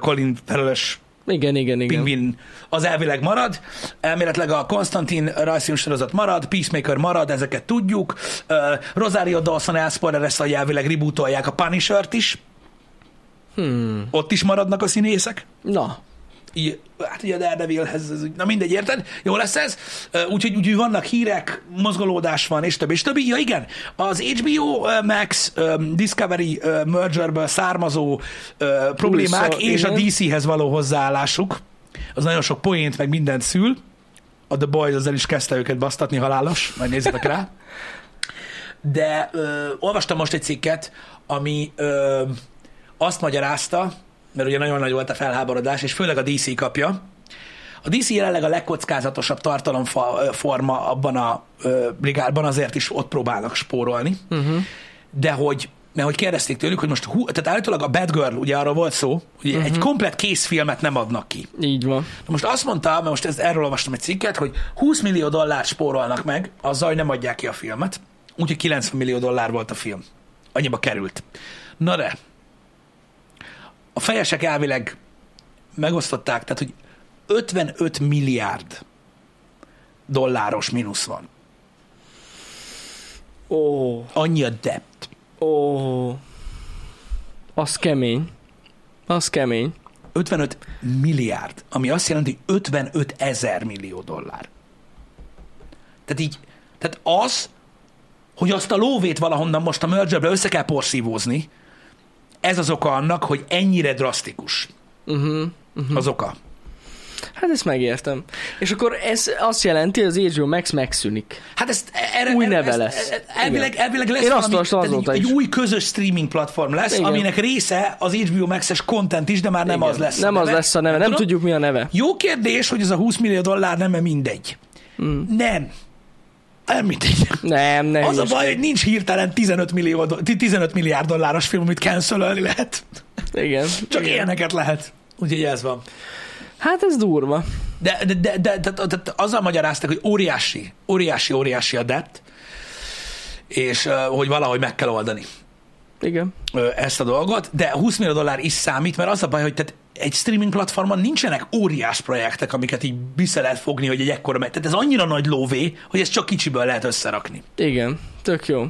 Speaker 1: Colin felelős
Speaker 2: Igen, igen, igen.
Speaker 1: Pingvin az elvileg marad, elméletileg a Konstantin rajzfilm sorozat marad, Peacemaker marad, ezeket tudjuk. Uh, Rosario Dawson elszpoilerezte, hogy elvileg rebootolják a Punisher-t is,
Speaker 2: Hmm.
Speaker 1: ott is maradnak a színészek.
Speaker 2: Na,
Speaker 1: így, hát ugye a Daredevilhez, ez, na mindegy, érted? Jó lesz ez? Úgyhogy, úgyhogy vannak hírek, mozgolódás van, és többi, és többi. Ja igen, az HBO Max Discovery ö, mergerből származó problémák
Speaker 2: Plusz a-
Speaker 1: és a
Speaker 2: igen.
Speaker 1: DC-hez való hozzáállásuk, az nagyon sok poént, meg mindent szül. A The Boys ezzel is kezdte őket basztatni halálos, majd nézzetek rá. De ö, olvastam most egy cikket, ami ö, azt magyarázta, mert ugye nagyon nagy volt a felháborodás, és főleg a DC kapja. A DC jelenleg a legkockázatosabb tartalomforma abban a ö, brigádban, azért is ott próbálnak spórolni. Uh-huh. De hogy mert hogy kérdezték tőlük, hogy most, hú, tehát állítólag a Bad Girl, ugye arról volt szó, hogy uh-huh. egy komplet készfilmet nem adnak ki.
Speaker 2: Így van.
Speaker 1: Na most azt mondta, mert most ez, erről olvastam egy cikket, hogy 20 millió dollárt spórolnak meg, azzal, hogy nem adják ki a filmet. Úgyhogy 90 millió dollár volt a film. Annyiba került. Na de, a fejesek elvileg megosztották, tehát, hogy 55 milliárd dolláros mínusz van.
Speaker 2: Ó,
Speaker 1: Annyi a debt.
Speaker 2: ó. Az kemény. Az kemény.
Speaker 1: 55 milliárd, ami azt jelenti, hogy 55 ezer millió dollár. Tehát így, tehát az, hogy azt a lóvét valahonnan most a mergerbe össze kell porszívózni, ez az oka annak, hogy ennyire drasztikus.
Speaker 2: Uh-huh.
Speaker 1: Uh-huh. Az oka.
Speaker 2: Hát ezt megértem. És akkor ez azt jelenti, hogy az HBO Max megszűnik.
Speaker 1: Hát ezt erre,
Speaker 2: Új
Speaker 1: erre,
Speaker 2: neve
Speaker 1: ezt,
Speaker 2: lesz.
Speaker 1: e- Elvileg, elvileg lesz
Speaker 2: Én azt
Speaker 1: valami,
Speaker 2: olvastam
Speaker 1: tehát
Speaker 2: azóta
Speaker 1: egy,
Speaker 2: is.
Speaker 1: egy új közös streaming platform lesz,
Speaker 2: Igen.
Speaker 1: aminek része az HBO Max-es content is, de már nem
Speaker 2: Igen.
Speaker 1: az lesz.
Speaker 2: Nem
Speaker 1: a
Speaker 2: az lesz a neve, nem
Speaker 1: tudom.
Speaker 2: tudjuk mi a neve.
Speaker 1: Jó kérdés, hogy ez a 20 millió dollár nem-e mindegy. Mm. Nem. Nem mindegy.
Speaker 2: Nem, nem.
Speaker 1: Az a baj, hogy nincs hirtelen 15, millió, do- 15 milliárd dolláros film, amit cancelölni lehet.
Speaker 2: Igen.
Speaker 1: Csak
Speaker 2: Igen.
Speaker 1: ilyeneket lehet. Úgyhogy ez van.
Speaker 2: Hát ez durva.
Speaker 1: De, de, de, de, de, de, de azzal magyaráztak, hogy óriási, óriási, óriási a debt, és hogy valahogy meg kell oldani
Speaker 2: Igen.
Speaker 1: ezt a dolgot, de 20 millió dollár is számít, mert az a baj, hogy tehát egy streaming platformon nincsenek óriás projektek, amiket így vissza lehet fogni, hogy egy ekkora megy. Tehát ez annyira nagy lóvé, hogy ezt csak kicsiből lehet összerakni.
Speaker 2: Igen. Tök jó.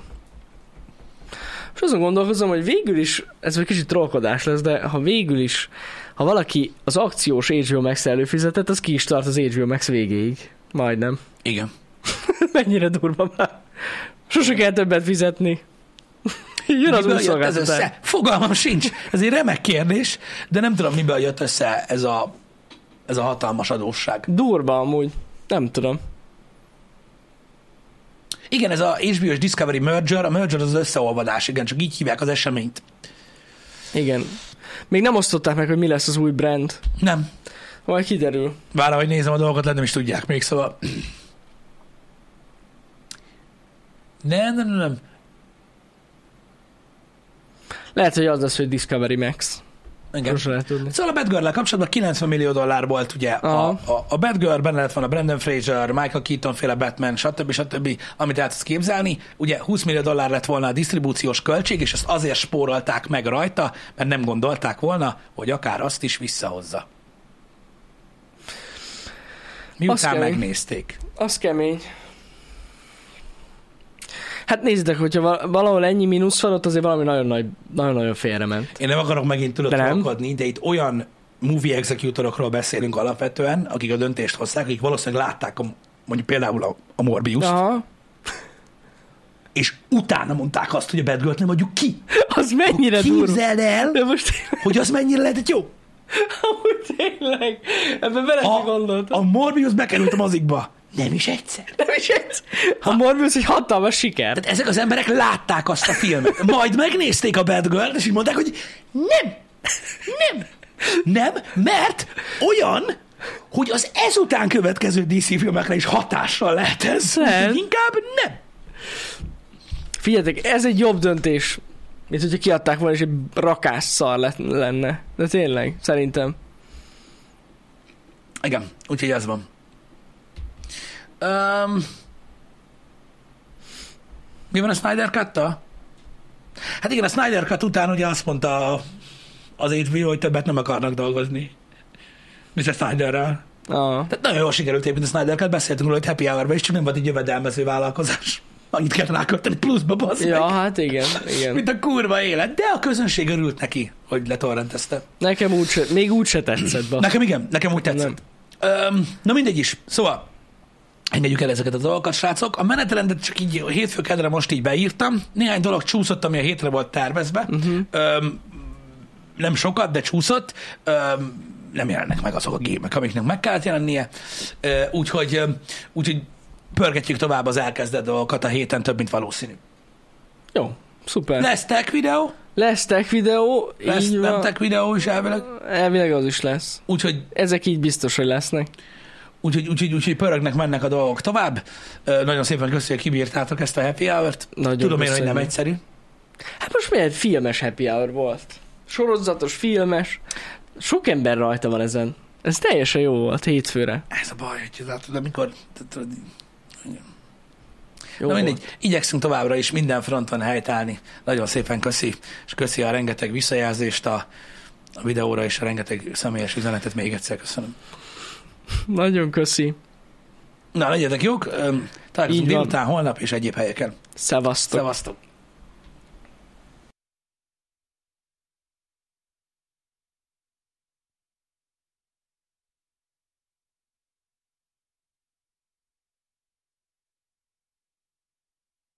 Speaker 2: És azon gondolkozom, hogy végül is, ez egy kicsit trollkodás lesz, de ha végül is, ha valaki az akciós HBO Max előfizetett, az ki is tart az HBO Max végéig. Majdnem.
Speaker 1: Igen.
Speaker 2: Mennyire durva már. Sose kell többet fizetni. Jön az új
Speaker 1: jött ez össze? Fogalmam sincs. Ez egy remek kérdés, de nem tudom, miből jött össze ez a, ez a hatalmas adósság.
Speaker 2: Durva amúgy. Nem tudom.
Speaker 1: Igen, ez a HBO Discovery merger, a merger az, az összeolvadás, igen, csak így hívják az eseményt.
Speaker 2: Igen. Még nem osztották meg, hogy mi lesz az új brand.
Speaker 1: Nem.
Speaker 2: Majd kiderül.
Speaker 1: Várj, hogy nézem a dolgokat, lehet nem is tudják még, szóval... Nem, nem, nem, nem.
Speaker 2: Lehet, hogy az lesz, hogy Discovery Max.
Speaker 1: Igen.
Speaker 2: Sose lehet tudni.
Speaker 1: Szóval a Batgirl-lel kapcsolatban 90 millió dollár volt ugye a,
Speaker 2: Aha.
Speaker 1: a, a Batgirl, benne lett volna Brandon Fraser, Michael Keaton féle Batman, stb. stb. amit el tudsz képzelni. Ugye 20 millió dollár lett volna a disztribúciós költség, és ezt azért spórolták meg rajta, mert nem gondolták volna, hogy akár azt is visszahozza. Miután
Speaker 2: kemény.
Speaker 1: megnézték.
Speaker 2: Az kemény. Hát nézzétek, hogyha val- valahol ennyi mínusz van, ott azért valami nagyon nagy, nagyon-nagyon félrement.
Speaker 1: Én nem akarok megint tudod trollkodni, de itt olyan movie executorokról beszélünk alapvetően, akik a döntést hozták, akik valószínűleg látták a, mondjuk például a, a Morbius,
Speaker 2: Aha.
Speaker 1: és utána mondták azt, hogy a Bad Girl-t nem adjuk ki.
Speaker 2: Az mennyire durva.
Speaker 1: Képzeld el,
Speaker 2: De most
Speaker 1: hogy az mennyire lehetett jó.
Speaker 2: amúgy tényleg, ebben bele
Speaker 1: A,
Speaker 2: gondoltam.
Speaker 1: a Morbius bekerült a mozikba. Nem is egyszer.
Speaker 2: Nem is ez. A Morbius egy hatalmas siker.
Speaker 1: Tehát ezek az emberek látták azt a filmet. Majd megnézték a Bad Girl-t, és így mondták, hogy nem, nem, nem, mert olyan, hogy az ezután következő DC filmekre is hatással lehet ez. Úgyhogy Inkább nem.
Speaker 2: Figyeljetek, ez egy jobb döntés, mint hogyha kiadták volna, és egy rakás szar lett, lenne. De tényleg, szerintem.
Speaker 1: Igen, úgyhogy ez van. Um, mi van a Snyder cut Hát igen, a Snyder Cut után ugye azt mondta az HBO, hogy többet nem akarnak dolgozni. Mr. Snyderrel.
Speaker 2: Ah.
Speaker 1: Tehát nagyon jól sikerült építeni a Snyder Cut, beszéltünk róla, hogy Happy hour is csak nem volt egy jövedelmező vállalkozás. Annyit kell rákölteni pluszba, bassz
Speaker 2: Ja,
Speaker 1: meg,
Speaker 2: hát igen, igen.
Speaker 1: mint a kurva élet. De a közönség örült neki, hogy letorrentezte.
Speaker 2: Nekem úgy se, még úgy se tetszett, ba.
Speaker 1: Nekem igen, nekem úgy tetszett. Öm, na mindegy is. Szóval, engedjük el ezeket a dolgokat, srácok. A menetrendet csak így hétfő kedre most így beírtam. Néhány dolog csúszott, ami a hétre volt tervezve. Uh-huh. Öm, nem sokat, de csúszott. Öm, nem jelennek meg azok a gémek, amiknek meg kellett jelennie. Ö, Úgyhogy, öm, úgyhogy pörgetjük tovább az elkezdett dolgokat a héten, több, mint valószínű.
Speaker 2: Jó, szuper.
Speaker 1: Lesz tech videó,
Speaker 2: Lesz tech videó,
Speaker 1: lesz nem tech videó is elvileg.
Speaker 2: Elvileg az is lesz.
Speaker 1: Úgyhogy
Speaker 2: Ezek így biztos, hogy lesznek.
Speaker 1: Úgyhogy, úgyhogy, úgyhogy pörögnek, mennek a dolgok tovább. Ö, nagyon szépen köszönjük, hogy kibírtátok ezt a happy hour-t.
Speaker 2: Nagyon
Speaker 1: Tudom én, hogy nem
Speaker 2: köszönjük.
Speaker 1: egyszerű.
Speaker 2: Hát most miért filmes happy hour volt? Sorozatos, filmes. Sok ember rajta van ezen. Ez teljesen jó volt hétfőre.
Speaker 1: Ez a baj, hogy látod, amikor...
Speaker 2: Jó
Speaker 1: Na
Speaker 2: volt.
Speaker 1: mindegy, igyekszünk továbbra is minden fronton helytállni. Nagyon szépen köszi, és köszi a rengeteg visszajelzést a, a videóra, és a rengeteg személyes üzenetet még egyszer köszönöm.
Speaker 2: Nagyon köszi.
Speaker 1: Na, legyetek jók, találkozunk délután, holnap és egyéb helyeken.
Speaker 2: Szevasztok.
Speaker 1: Szevasztok!